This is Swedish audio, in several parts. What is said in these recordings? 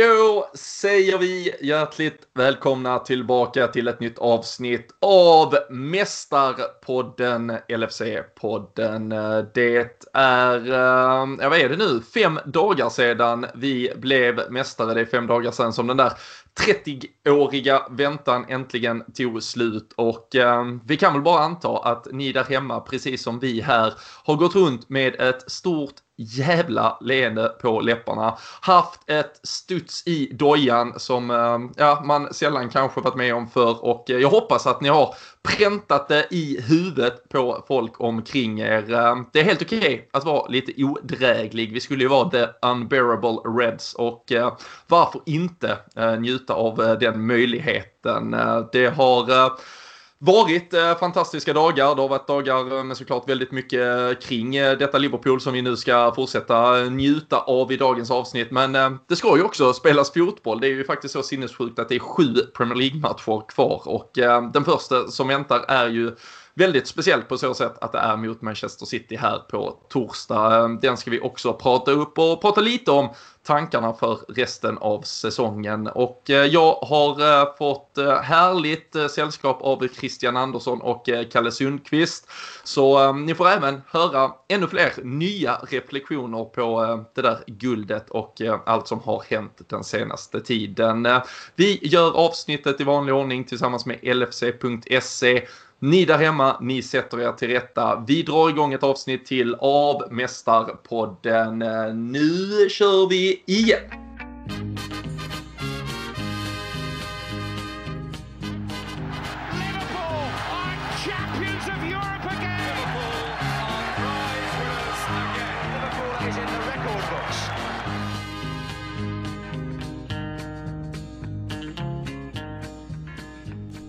Då säger vi hjärtligt välkomna tillbaka till ett nytt avsnitt av Mästarpodden, LFC-podden. Det är, eh, ja vad är det nu, fem dagar sedan vi blev mästare. Det är fem dagar sedan som den där 30-åriga väntan äntligen tog slut och eh, vi kan väl bara anta att ni där hemma, precis som vi här, har gått runt med ett stort jävla leende på läpparna. Haft ett studs i dojan som eh, ja, man sällan kanske varit med om förr och eh, jag hoppas att ni har präntat det i huvudet på folk omkring er. Eh, det är helt okej okay att vara lite odräglig. Vi skulle ju vara the unbearable reds och eh, varför inte eh, njuta av den möjligheten. Det har varit eh, fantastiska dagar. Det har varit dagar med såklart väldigt mycket eh, kring eh, detta Liverpool som vi nu ska fortsätta eh, njuta av i dagens avsnitt. Men eh, det ska ju också spelas fotboll. Det är ju faktiskt så sinnessjukt att det är sju Premier League-matcher kvar och eh, den första som väntar är ju väldigt speciellt på så sätt att det är mot Manchester City här på torsdag. Ehm, den ska vi också prata upp och prata lite om tankarna för resten av säsongen. Och eh, jag har eh, fått eh, härligt sällskap av Christian Andersson och Kalle Sundqvist. Så ehm, ni får även höra ännu fler nya reflektioner på det där guldet och allt som har hänt den senaste tiden. Vi gör avsnittet i vanlig ordning tillsammans med LFC.se ni där hemma, ni sätter er till rätta. Vi drar igång ett avsnitt till av Mästarpodden. Nu kör vi igen!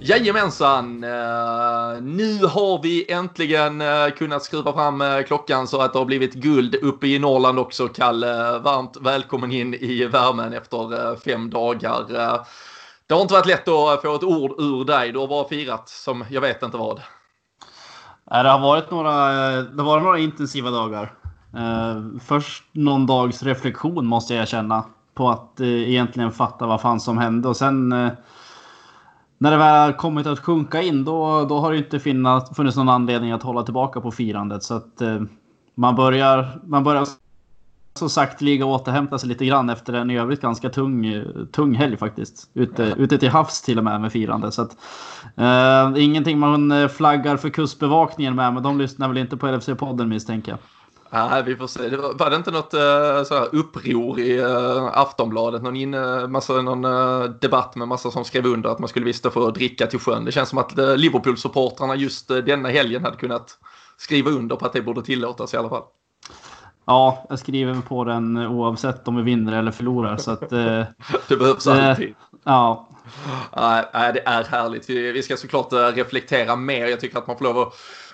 Jajamensan! Eh, nu har vi äntligen eh, kunnat skruva fram eh, klockan så att det har blivit guld uppe i Norrland också, Kalle. Varmt välkommen in i värmen efter eh, fem dagar. det har inte varit lätt att få ett ord ur dig. Du har bara firat som jag vet inte vad. Det har varit några, det var några intensiva dagar. först någon dags reflektion måste jag känna på att egentligen fatta vad fan som hände och sen när det väl kommit att sjunka in då, då har det inte funnits, funnits någon anledning att hålla tillbaka på firandet. Så att eh, man börjar, man börjar så sakteliga återhämta sig lite grann efter en i övrigt ganska tung, tung helg faktiskt. Ute, ute till havs till och med med firande. Så att, eh, ingenting man flaggar för kustbevakningen med, men de lyssnar väl inte på LFC-podden misstänker jag. Nej, vi får se. Det var, var, det inte något uh, så uppror i uh, Aftonbladet? Någon, in, uh, massa, någon uh, debatt med massa som skrev under att man skulle visst få dricka till sjön. Det känns som att uh, Liverpool-supportrarna just denna helgen hade kunnat skriva under på att det borde tillåtas i alla fall. Ja, jag skriver på den oavsett om vi vinner eller förlorar. Så att, det behövs alltid. Ja. Nej, det är härligt. Vi, vi ska såklart reflektera mer. Jag tycker att man får lov att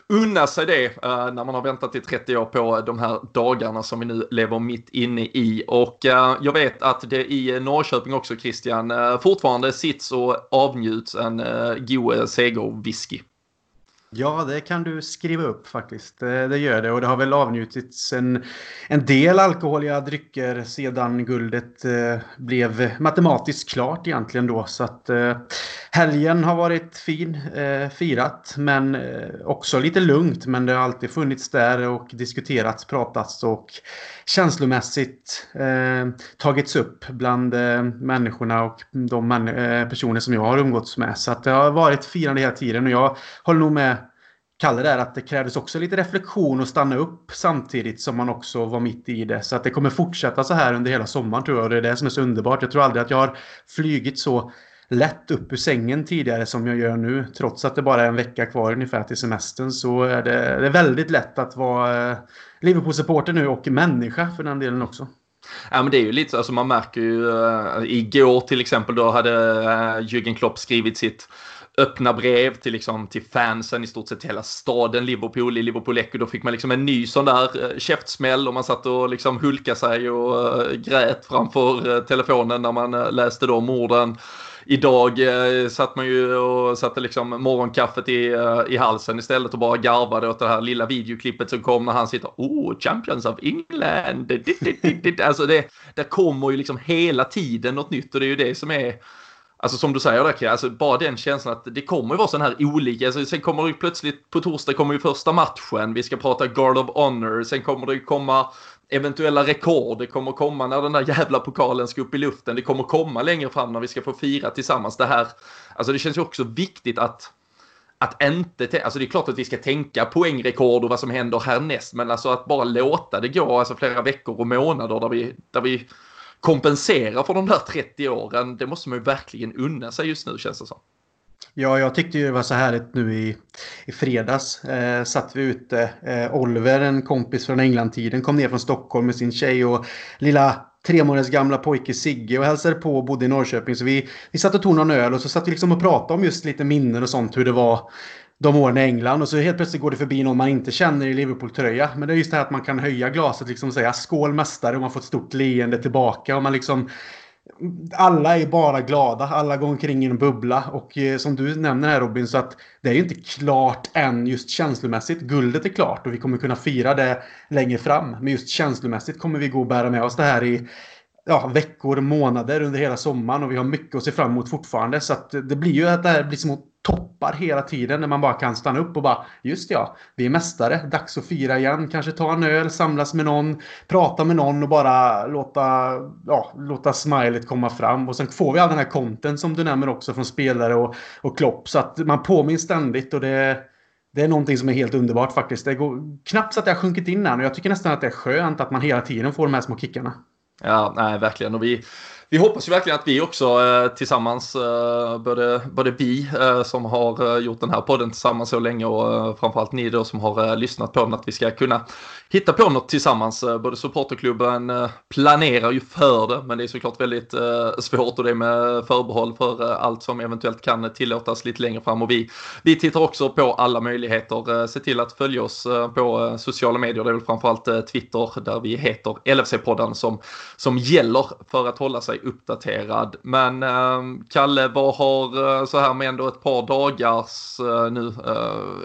unna sig det uh, när man har väntat i 30 år på de här dagarna som vi nu lever mitt inne i. Och uh, jag vet att det i Norrköping också Christian uh, fortfarande sits och avnjuts en uh, god segerwhisky. Ja, det kan du skriva upp faktiskt. Det gör det och det har väl avnjutits en, en del alkoholiga drycker sedan guldet eh, blev matematiskt klart egentligen då. Så att eh, helgen har varit fin, eh, firat, men eh, också lite lugnt. Men det har alltid funnits där och diskuterats, pratats och känslomässigt eh, tagits upp bland eh, människorna och de personer som jag har umgåtts med. Så att det har varit firande hela tiden och jag håller nog med Kalle där att det krävdes också lite reflektion och stanna upp samtidigt som man också var mitt i det. Så att det kommer fortsätta så här under hela sommaren tror jag och det är det som är så underbart. Jag tror aldrig att jag har flygit så lätt upp ur sängen tidigare som jag gör nu. Trots att det bara är en vecka kvar ungefär till semestern så är det, det är väldigt lätt att vara eh, Liverpool-supporter nu och människa för den delen också. Ja men det är ju lite så, alltså man märker ju uh, igår till exempel då hade uh, Jürgen Klopp skrivit sitt öppna brev till, liksom, till fansen i stort sett hela staden Liverpool i Liverpool Echo. Då fick man liksom en ny sån där eh, käftsmäll och man satt och liksom hulkade sig och eh, grät framför eh, telefonen när man läste de orden idag eh, satt man ju och satte liksom morgonkaffet i, i halsen istället och bara garvade åt det här lilla videoklippet som kom när han sitter oh Champions of England. Alltså det, det kommer ju liksom hela tiden något nytt och det är ju det som är Alltså som du säger där, alltså bara den känslan att det kommer ju vara sån här olika. Alltså, sen kommer det ju plötsligt på torsdag kommer ju första matchen. Vi ska prata Guard of Honor. Sen kommer det ju komma eventuella rekord. Det kommer komma när den där jävla pokalen ska upp i luften. Det kommer komma längre fram när vi ska få fira tillsammans det här. Alltså det känns ju också viktigt att att inte, alltså det är klart att vi ska tänka poängrekord och vad som händer härnäst, men alltså att bara låta det gå alltså flera veckor och månader där vi, där vi kompensera för de där 30 åren, det måste man ju verkligen unna sig just nu känns det som. Ja, jag tyckte ju det var så härligt nu i, i fredags. Eh, satt vi ute. Eh, Oliver, en kompis från Englandtiden, kom ner från Stockholm med sin tjej och lilla tre månaders gamla pojke Sigge och hälsade på och bodde i Norrköping. Så vi, vi satt och tog någon öl och så satt vi liksom och pratade om just lite minnen och sånt. Hur det var de åren i England och så helt plötsligt går det förbi någon man inte känner i Liverpool-tröja. Men det är just det här att man kan höja glaset liksom och säga skål mästare och man får ett stort leende tillbaka och man liksom alla är bara glada, alla går omkring i en bubbla och eh, som du nämner här Robin så att det är ju inte klart än just känslomässigt. Guldet är klart och vi kommer kunna fira det längre fram. Men just känslomässigt kommer vi gå och bära med oss det här i ja, veckor, månader under hela sommaren och vi har mycket att se fram emot fortfarande. Så att det blir ju att det här blir små toppar hela tiden när man bara kan stanna upp och bara just ja, vi är mästare, dags att fira igen, kanske ta en öl, samlas med någon, prata med någon och bara låta, ja, låta smilet komma fram. Och sen får vi all den här content som du nämner också från spelare och, och Klopp så att man påminns ständigt och det det är någonting som är helt underbart faktiskt. Det går knappt så att det har sjunkit in än och jag tycker nästan att det är skönt att man hela tiden får de här små kickarna. Ja, nej, verkligen. Och vi, vi hoppas ju verkligen att vi också eh, tillsammans, eh, både, både vi eh, som har eh, gjort den här podden tillsammans så länge och eh, framförallt ni då som har eh, lyssnat på den, att vi ska kunna hitta på något tillsammans. Eh, både supporterklubben eh, planerar ju för det, men det är såklart väldigt eh, svårt och det är med förbehåll för allt som eventuellt kan tillåtas lite längre fram. Och vi, vi tittar också på alla möjligheter. Se till att följa oss på sociala medier, det är väl framförallt Twitter där vi heter LFC-podden som, som gäller för att hålla sig uppdaterad. Men Kalle, vad har så här med ändå ett par dagars nu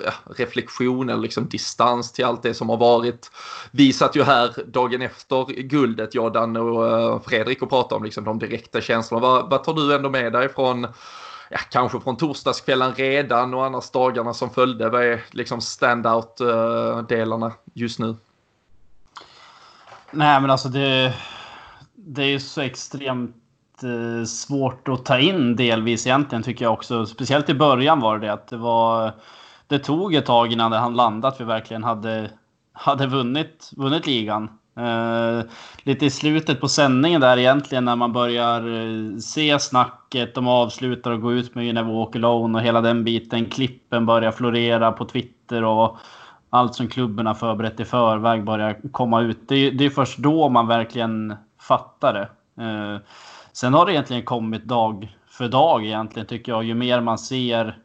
ja, reflektion eller liksom distans till allt det som har varit. Vi satt ju här dagen efter guldet, jag, Danne och eh, Fredrik och pratade om liksom de direkta känslorna. Vad, vad tar du ändå med dig från ja, kanske från torsdagskvällen redan och annars dagarna som följde. Vad är liksom standout-delarna eh, just nu? Nej, men alltså det, det är ju så extremt eh, svårt att ta in delvis egentligen tycker jag också. Speciellt i början var det att det var. Det tog ett tag innan det han landat. Vi verkligen hade hade vunnit vunnit ligan. Eh, lite i slutet på sändningen där egentligen när man börjar eh, se snacket. De avslutar och går ut med You Never Walk Alone och hela den biten. Klippen börjar florera på Twitter och allt som klubben har förberett i förväg börjar komma ut. Det, det är först då man verkligen fattar det. Eh, sen har det egentligen kommit dag för dag egentligen tycker jag. Ju mer man ser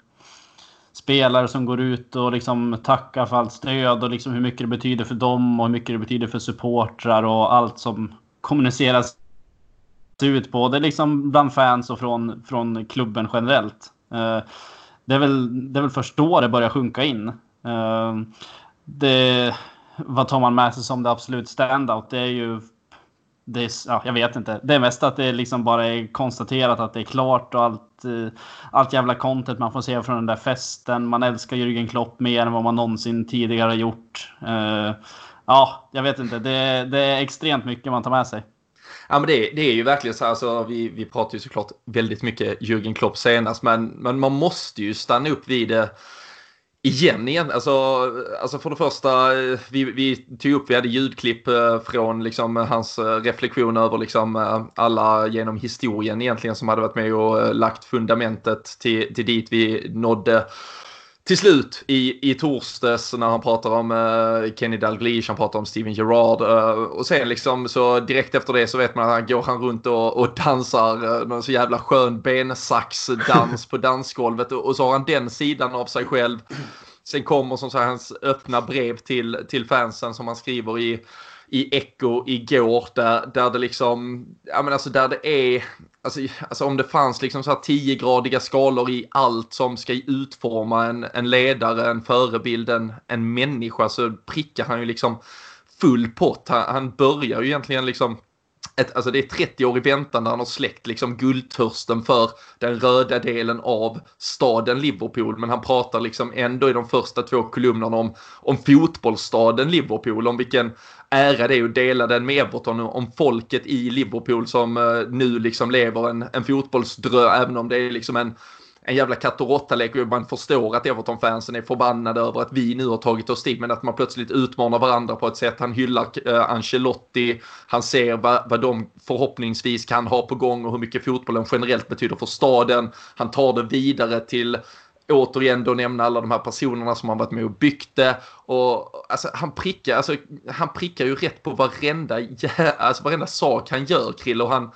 spelare som går ut och liksom tackar för allt stöd och liksom hur mycket det betyder för dem och hur mycket det betyder för supportrar och allt som kommuniceras ut både liksom bland fans och från, från klubben generellt. Eh, det, är väl, det är väl först då det börjar sjunka in. Eh, det, vad tar man med sig som det absolut standout? Det är ju det är, ja, jag vet inte. Det är mest att det liksom bara är konstaterat att det är klart och allt, eh, allt jävla content man får se från den där festen. Man älskar Jürgen Klopp mer än vad man någonsin tidigare har gjort. Uh, ja, jag vet inte. Det, det, är extremt mycket man tar med sig. Ja, men det, det är ju verkligen så här, alltså, vi, vi pratar ju såklart väldigt mycket Jürgen Klopp senast, men, men man måste ju stanna upp vid det Igen igen, alltså, alltså för det första, vi, vi tog upp, vi hade ljudklipp eh, från liksom hans eh, reflektion över liksom eh, alla genom historien egentligen som hade varit med och lagt fundamentet till, till dit vi nådde till slut i, i torsdags när han pratar om uh, Kenny Dalglish, han pratar om Steven Gerrard uh, och sen liksom så direkt efter det så vet man att han går han runt och, och dansar uh, någon så jävla skön bensaxdans på dansgolvet och, och, så har han den sidan av sig själv. Sen kommer som så här hans öppna brev till, till fansen som han skriver i i Echo igår där, där det liksom, ja men alltså där det är, alltså, alltså om det fanns liksom så här 10-gradiga skalor i allt som ska utforma en, en ledare, en förebild, en, en människa så prickar han ju liksom full pott. Han, han börjar ju egentligen liksom ett, alltså det är 30 år i väntan där han har släckt liksom guldtörsten för den röda delen av staden Liverpool. Men han pratar liksom ändå i de första två kolumnerna om, om fotbollsstaden Liverpool, om vilken ära det är att dela den med Everton, om folket i Liverpool som eh, nu liksom lever en, en fotbollsdröm, även om det är liksom en en jävla katt och råttalek och man förstår att Everton-fansen är förbannade över att vi nu har tagit oss dit men att man plötsligt utmanar varandra på ett sätt. Han hyllar uh, Ancelotti, han ser vad, vad de förhoppningsvis kan ha på gång och hur mycket fotbollen generellt betyder för staden. Han tar det vidare till återigen då nämna alla de här personerna som har varit med och byggt det. Och alltså, han, prickar, alltså, han prickar ju rätt på varenda, alltså, varenda sak han gör, Krill. Och han,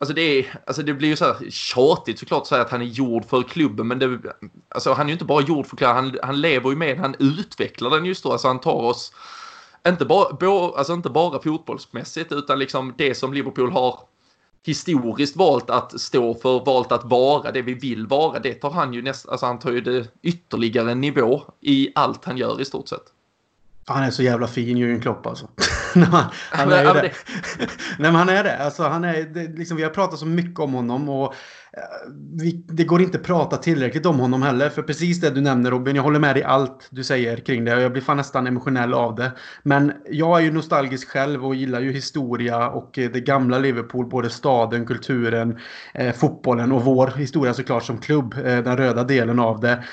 Alltså det, är, alltså det blir ju så här tjatigt såklart att säga att han är gjord för klubben men det, alltså han är ju inte bara gjord för klubben, han, han lever ju med han utvecklar den just då. Alltså han tar oss, inte bara, bo, alltså inte bara fotbollsmässigt utan liksom det som Liverpool har historiskt valt att stå för, valt att vara det vi vill vara. Det tar han ju nästan, alltså han tar ju det ytterligare nivå i allt han gör i stort sett. Han är så jävla fin, Jürgen Klopp alltså. han, han, är ju det. Nej, men han är det. Alltså, han är, det, liksom, vi har pratat så mycket om honom och eh, vi, det går inte att prata tillräckligt om honom heller. För precis det du nämner Robin, jag håller med dig i allt du säger kring det och jag blir fan nästan emotionell av det. Men jag är ju nostalgisk själv och gillar ju historia och eh, det gamla Liverpool, både staden, kulturen, eh, fotbollen och vår historia såklart som klubb, eh, den röda delen av det.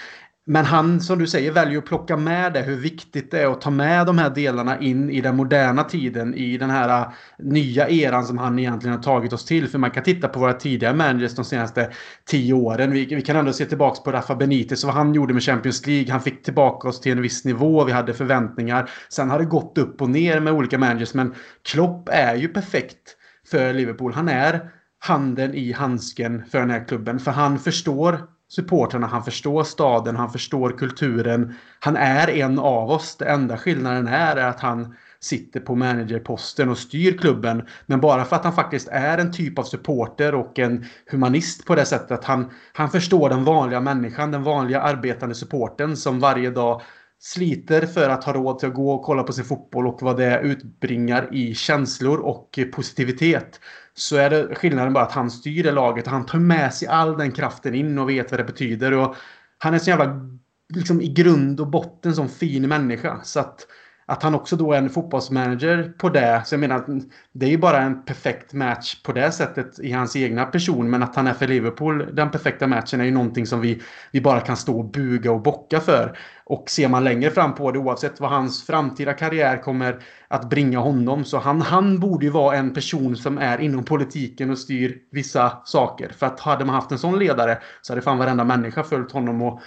Men han, som du säger, väljer att plocka med det, hur viktigt det är att ta med de här delarna in i den moderna tiden, i den här äh, nya eran som han egentligen har tagit oss till. För man kan titta på våra tidigare managers de senaste tio åren. Vi, vi kan ändå se tillbaka på Rafa Benitez, vad han gjorde med Champions League. Han fick tillbaka oss till en viss nivå, vi hade förväntningar. Sen har det gått upp och ner med olika managers, men Klopp är ju perfekt för Liverpool. Han är handen i handsken för den här klubben, för han förstår supportrarna, han förstår staden, han förstår kulturen. Han är en av oss. Det enda skillnaden är, är att han sitter på managerposten och styr klubben. Men bara för att han faktiskt är en typ av supporter och en humanist på det sättet att han, han förstår den vanliga människan, den vanliga arbetande supporten som varje dag sliter för att ha råd till att gå och kolla på sin fotboll och vad det utbringar i känslor och positivitet. Så är det skillnaden bara att han styr det laget. Han tar med sig all den kraften in och vet vad det betyder. Och han är så jävla, liksom i grund och botten, som fin människa. Så att att han också då är en fotbollsmanager på det. Så jag menar, det är ju bara en perfekt match på det sättet i hans egna person. Men att han är för Liverpool, den perfekta matchen, är ju någonting som vi, vi bara kan stå och buga och bocka för. Och ser man längre fram på det, oavsett vad hans framtida karriär kommer att bringa honom, så han, han borde ju vara en person som är inom politiken och styr vissa saker. För att hade man haft en sån ledare så hade fan varenda människa följt honom och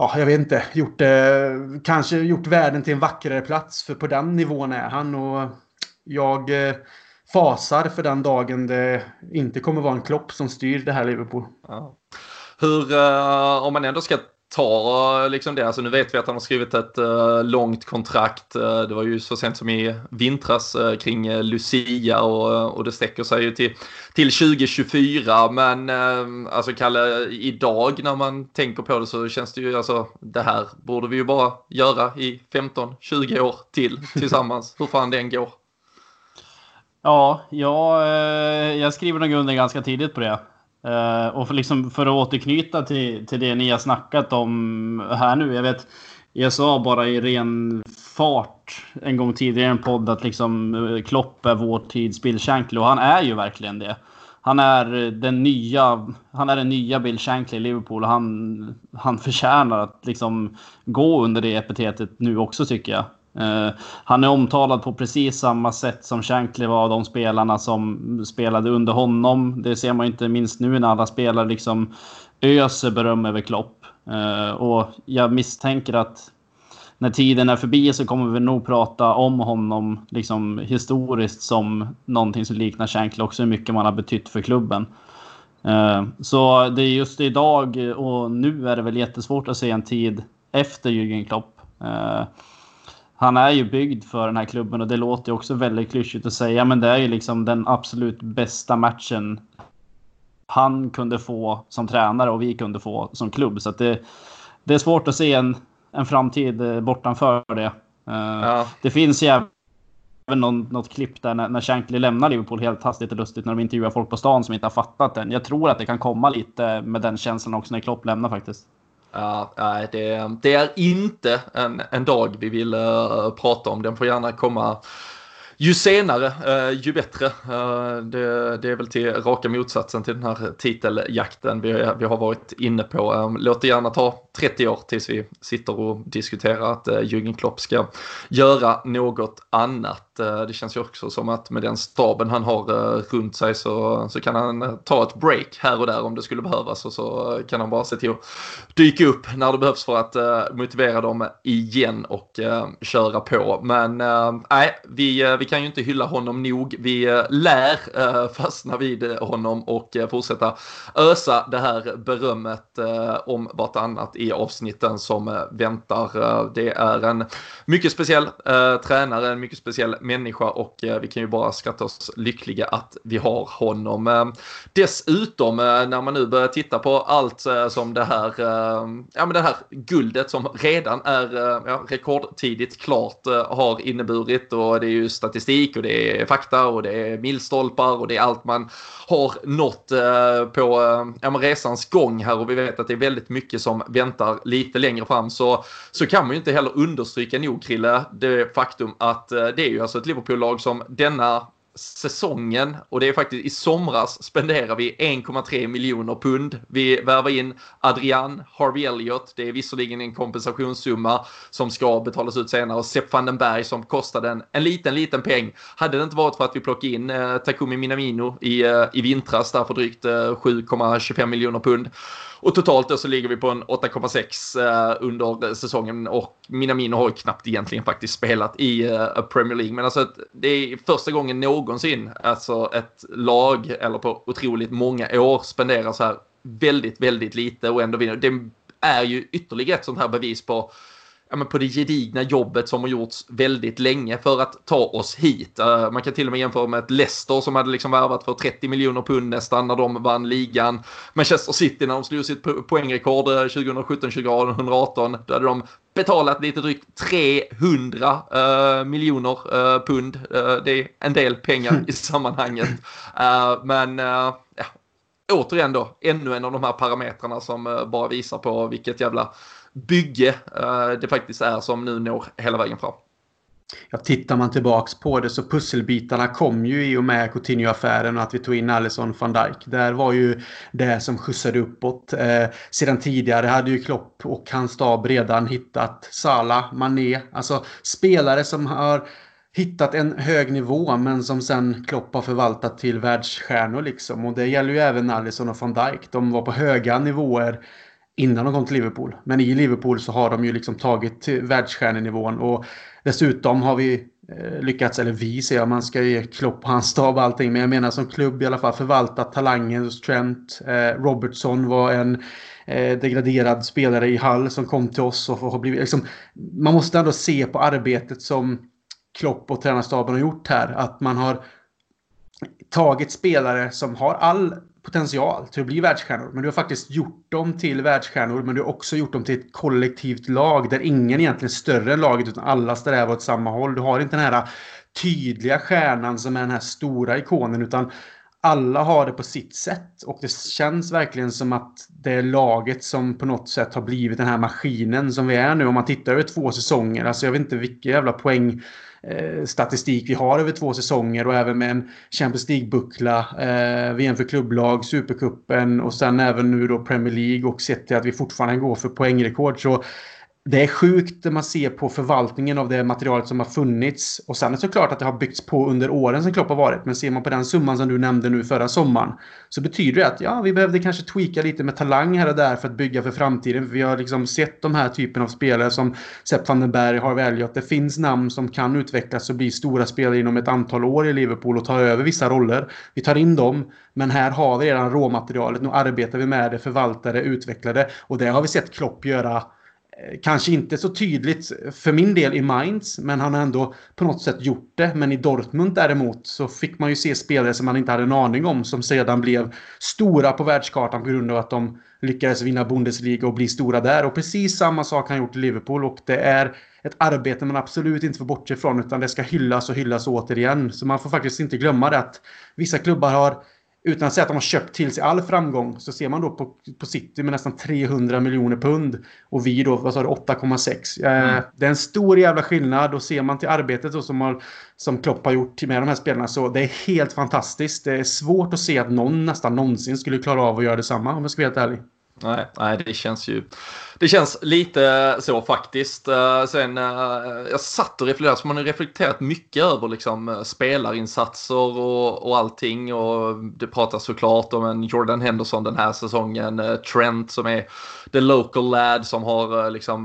ja, jag vet inte, gjort eh, kanske gjort världen till en vackrare plats. För på den nivån är han och jag eh, fasar för den dagen det inte kommer vara en Klopp som styr det här Liverpool. Ja. Hur, eh, om man ändå ska tar liksom det. Alltså nu vet vi att han har skrivit ett uh, långt kontrakt. Uh, det var ju så sent som i vintras uh, kring Lucia och, och det sträcker sig ju till, till 2024. Men alltså Kalle, idag när man tänker på det så känns det ju alltså det här borde vi ju bara göra i 15-20 år till tillsammans. Hur fan den går. Ja, jag, jag skriver nog under ganska tidigt på det. Uh, och för, liksom, för att återknyta till, till det ni har snackat om här nu. Jag vet, jag sa bara i ren fart en gång tidigare i en podd att liksom eh, Klopp är vår tids Bill Shankly och han är ju verkligen det. Han är den nya, han är den nya Bill Shankly i Liverpool och han, han förtjänar att liksom gå under det epitetet nu också tycker jag. Uh, han är omtalad på precis samma sätt som Shankly var av de spelarna som spelade under honom. Det ser man inte minst nu när alla spelare liksom öser beröm över Klopp. Uh, och jag misstänker att när tiden är förbi så kommer vi nog prata om honom liksom historiskt som någonting som liknar Shankly också hur mycket man har betytt för klubben. Uh, så det är just idag och nu är det väl jättesvårt att se en tid efter Jürgen Klopp han är ju byggd för den här klubben och det låter ju också väldigt klyschigt att säga, men det är ju liksom den absolut bästa matchen han kunde få som tränare och vi kunde få som klubb. Så det, det är svårt att se en, en framtid eh, bortanför det. Uh, ja. Det finns ju även någon, något klipp där när, när Shankly lämnar Liverpool helt hastigt och lustigt när de intervjuar folk på stan som inte har fattat den. Jag tror att det kan komma lite med den känslan också när Klopp lämnar faktiskt. Ja, nej, det, det är inte en, en dag vi vill uh, prata om. Den får gärna komma ju senare, uh, ju bättre. Uh, det, det, är väl till raka motsatsen till den här titeljakten vi, vi har varit inne på. Um, låt det gärna ta 30 år tills vi sitter och diskuterar att uh, Jürgen Klopp ska göra något annat. Eh, det känns ju också som att med den staben han har eh, runt sig så, så kan han eh, ta ett break här och där om det skulle behövas och så kan han bara se till att dyka upp när det behövs för att motivera dem igen och köra på. Men nej, vi, vi kan ju inte hylla honom nog. Vi lär fastna vid honom och fortsätta ösa det här berömmet om vartannat i avsnitten som väntar. Det är en mycket speciell tränare, en mycket speciell människa och eh, vi kan ju bara skratta oss lyckliga att vi har honom. Eh, dessutom eh, när man nu börjar titta på allt som det här, ja men det här guldet som redan är ja, rekordtidigt klart har inneburit. Och det är ju statistik och det är fakta och det är milstolpar och det är allt man har nått på ja, resans gång här. Och vi vet att det är väldigt mycket som väntar lite längre fram. Så, så kan man ju inte heller understryka nog Krille det faktum att det är ju alltså ett Liverpool-lag som denna säsongen och det är faktiskt i somras spenderar vi 1,3 miljoner pund. Vi värvar in Adrian, Harvey Elliott, det är visserligen en kompensationssumma som ska betalas ut senare och Sepp van den Berg som kostade en, en liten, liten peng. Hade det inte varit för att vi plockade in eh, Takumi Minamino i, eh, i vintras där för drygt eh, 7,25 miljoner pund och totalt då så ligger vi på en 8,6 eh, under säsongen och Minamino har ju knappt egentligen faktiskt spelat i eh, Premier League. Men alltså det är första gången någonsin alltså ett lag eller på otroligt många år spenderar så här väldigt, väldigt lite och ändå vinner. Det är ju ytterligare ett sånt här bevis på ja, men på det gedigna jobbet som har gjorts väldigt länge för att ta oss hit. Uh, man kan till och med jämföra med ett Leicester som hade liksom värvat för 30 miljoner pund nästan när de vann ligan. Manchester City när de slog sitt po poängrekord 2017-2018, då hade de betalat lite drygt 300 uh, miljoner uh, pund. det är en del pengar i sammanhanget. men ja, återigen då, ännu en av de här parametrarna som bara visar på vilket jävla bygge eh, det faktiskt är som nu når hela vägen fram. Ja, tittar man tillbaks på det så pusselbitarna kom ju i och med Coutinho-affären och att vi tog in Alisson van Dijk. Där var ju det som skjutsade uppåt. Eh, sedan tidigare hade ju Klopp och hans stab redan hittat Salah, Mané, alltså spelare som har hittat en hög nivå men som sen Klopp har förvaltat till världsstjärnor liksom. Och det gäller ju även Alisson och van Dijk. De var på höga nivåer innan de kom till Liverpool. Men i Liverpool så har de ju liksom tagit världsstjärnenivån och dessutom har vi eh, lyckats, eller vi säger man ska ge Klopp hans stab och allting, men jag menar som klubb i alla fall förvaltat talangen hos Trent. Eh, Robertson var en eh, degraderad spelare i Hall som kom till oss och har blivit liksom, man måste ändå se på arbetet som Klopp och tränarstaben har gjort här, att man har tagit spelare som har all potential till att bli världsstjärnor. Men du har faktiskt gjort dem till världsstjärnor. Men du har också gjort dem till ett kollektivt lag där ingen egentligen är större än laget utan alla strävar åt samma håll. Du har inte den här tydliga stjärnan som är den här stora ikonen utan alla har det på sitt sätt och det känns verkligen som att det är laget som på något sätt har blivit den här maskinen som vi är nu. Om man tittar över två säsonger, alltså jag vet inte vilka jävla poäng Eh, statistik vi har över två säsonger och även med en Champions League-buckla, eh, VM för klubblag, Supercupen och sen även nu då Premier League och sett till att vi fortfarande går för poängrekord. Så det är sjukt när man ser på förvaltningen av det materialet som har funnits. Och sen är det såklart att det har byggts på under åren som Klopp har varit. Men ser man på den summan som du nämnde nu förra sommaren. Så betyder det att ja, vi behövde kanske tweaka lite med talang här och där för att bygga för framtiden. Vi har liksom sett de här typen av spelare som Sepp van den Berg, Harvey Elliot. Det finns namn som kan utvecklas och bli stora spelare inom ett antal år i Liverpool och ta över vissa roller. Vi tar in dem. Men här har vi redan råmaterialet. Nu arbetar vi med det, förvaltar det, utvecklar det. Och det har vi sett Klopp göra kanske inte så tydligt för min del i Mainz, men han har ändå på något sätt gjort det. Men i Dortmund däremot så fick man ju se spelare som man inte hade en aning om som sedan blev stora på världskartan på grund av att de lyckades vinna Bundesliga och bli stora där. Och precis samma sak har han gjort i Liverpool och det är ett arbete man absolut inte får bortse ifrån utan det ska hyllas och hyllas återigen. Så man får faktiskt inte glömma det att vissa klubbar har utan att säga att de har köpt till sig all framgång så ser man då på, på City med nästan 300 miljoner pund. Och vi då, vad sa du, 8,6. Eh, mm. Det är en stor jävla skillnad och ser man till arbetet då som, har, som Klopp har gjort med de här spelarna så det är helt fantastiskt. Det är svårt att se att någon nästan någonsin skulle klara av att göra detsamma om jag ska vara helt ärlig. Nej, nej, det känns ju... Det känns lite eh, så faktiskt. Eh, sen, eh, jag satt och reflekterade, så man har reflekterat mycket över liksom, spelarinsatser och, och allting. Och det pratas såklart om en Jordan Henderson den här säsongen. Trent som är the local lad som har liksom,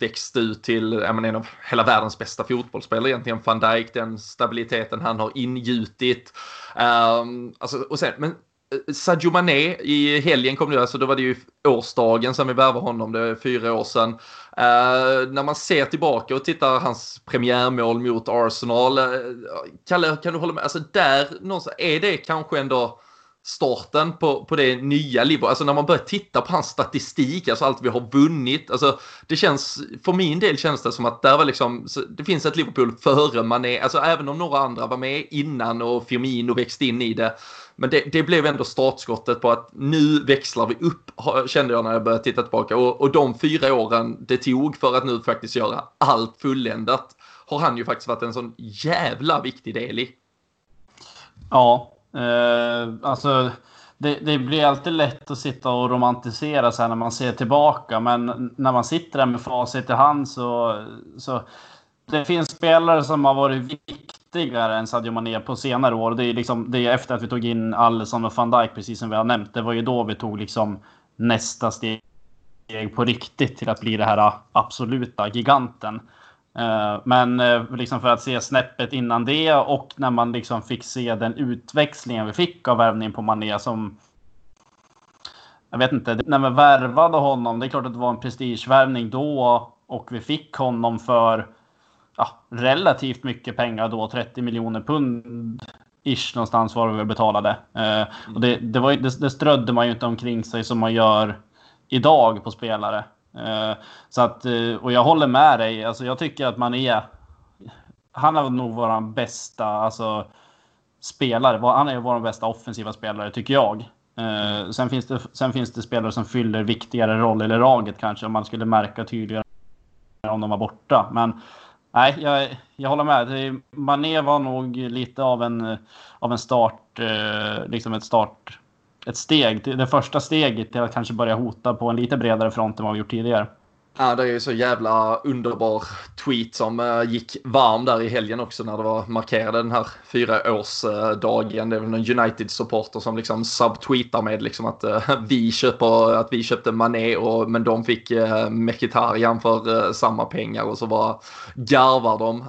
växt ut till menar, en av hela världens bästa fotbollsspelare egentligen. Van Dijk, den stabiliteten han har ingjutit. Um, alltså, och sen, men Eh, Sadio Mané i helgen kom det, alltså då var det ju årsdagen som vi värvade honom, det är fyra år sedan. Uh, när man ser tillbaka och tittar hans premiärmål mot Arsenal, uh, Kalle, kan du hålla med? Alltså där någonstans, är det kanske ändå starten på, på det nya Liverpool. Alltså när man börjar titta på hans statistik, alltså allt vi har vunnit. Alltså det känns, för min del känns det som att där var liksom, det finns ett Liverpool före Mané, alltså även om några andra var med innan och Firmino växte in i det men det, det, blev ändå startskottet på att nu växlar vi upp, kände jag när jag började titta tillbaka. Och, och de fyra åren det tog för att nu faktiskt göra allt fulländat har han ju faktiskt varit en sån jävla viktig del i. Ja, eh, alltså det, det, blir alltid lätt att sitta och romantisera sig när man ser tillbaka. Men när man sitter där med facit i hand så, så det finns spelare som har varit viktigare än Sadio Mané på senare år. Det är, liksom, det är efter att vi tog in Alisson och van Dijk, precis som vi har nämnt. Det var ju då vi tog liksom nästa steg på riktigt till att bli det här absoluta giganten. Eh, men eh, liksom för att se snäppet innan det och när man liksom fick se den utväxlingen vi fick av värvningen på Mané som jag vet inte, när vi värvade honom, det är klart att det var en prestigevärvning då och vi fick honom för ja, relativt mycket pengar då, 30 miljoner pund ish någonstans var vi betalade. Eh, och det, det, var, det, det strödde man ju inte omkring sig som man gör idag på spelare. Eh, så att, eh, och jag håller med dig. Alltså, jag tycker att man är... Han är nog vår bästa alltså, spelare. Han är vår bästa offensiva spelare, tycker jag. Eh, sen, finns det, sen finns det spelare som fyller viktigare roll i laget kanske, om man skulle märka tydligare om de var borta. Men Nej, jag, jag håller med. Mané var nog lite av en, av en start, liksom ett start, ett steg, det första steget till att kanske börja hota på en lite bredare front än vad vi gjort tidigare. Ja, det är ju så jävla underbar tweet som uh, gick varm där i helgen också när det var markerade den här fyraårsdagen. det är väl någon United-supporter som liksom subtweetar med liksom att uh, vi köper, att vi köpte Mané och, men de fick uh, Mkhitaryan för samma pengar och så bara garvar de.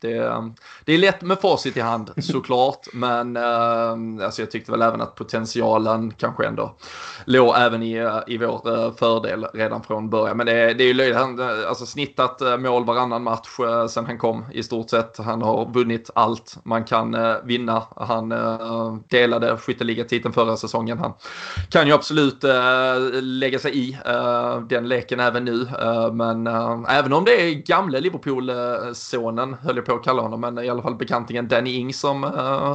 Det, det är lätt med facit i hand såklart, men alltså jag tyckte väl även att potentialen kanske ändå låg även i, i vår fördel redan från början. Men det, det är ju löjligt. Han eh, alltså snittat eh, mål varannan match eh, sen han kom i stort sett. Han har vunnit allt man kan vinna. Han delade skytteligatiteln förra säsongen. Han kan ju absolut lägga sig i den leken även nu. Men även om det är gamle Liverpool-sonen, höll jag på att kalla honom, men i alla fall bekantingen Danny Ing som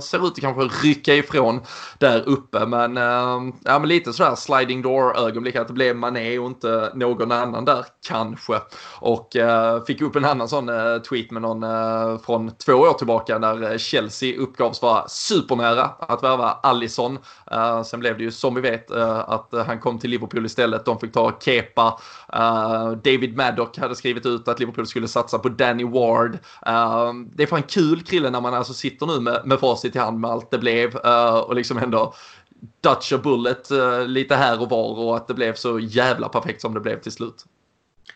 ser ut att kanske rycka ifrån där uppe. Men, ja, men lite sådär sliding door-ögonblick att det blev Mané och inte någon annan där kanske. Och eh, fick upp en annan sån eh, tweet med någon eh, från två år tillbaka där eh, Chelsea uppgavs vara supernära att värva Allison. Eh, sen blev det ju som vi vet eh, att han kom till Liverpool istället. De fick ta Kepa. David Maddock hade skrivit ut att Liverpool skulle satsa på Danny Ward. det är fan kul krille när man alltså sitter nu med, med facit i hand med allt det blev och liksom ändå Dutch a bullet lite här och var och att det blev så jävla perfekt som det blev till slut.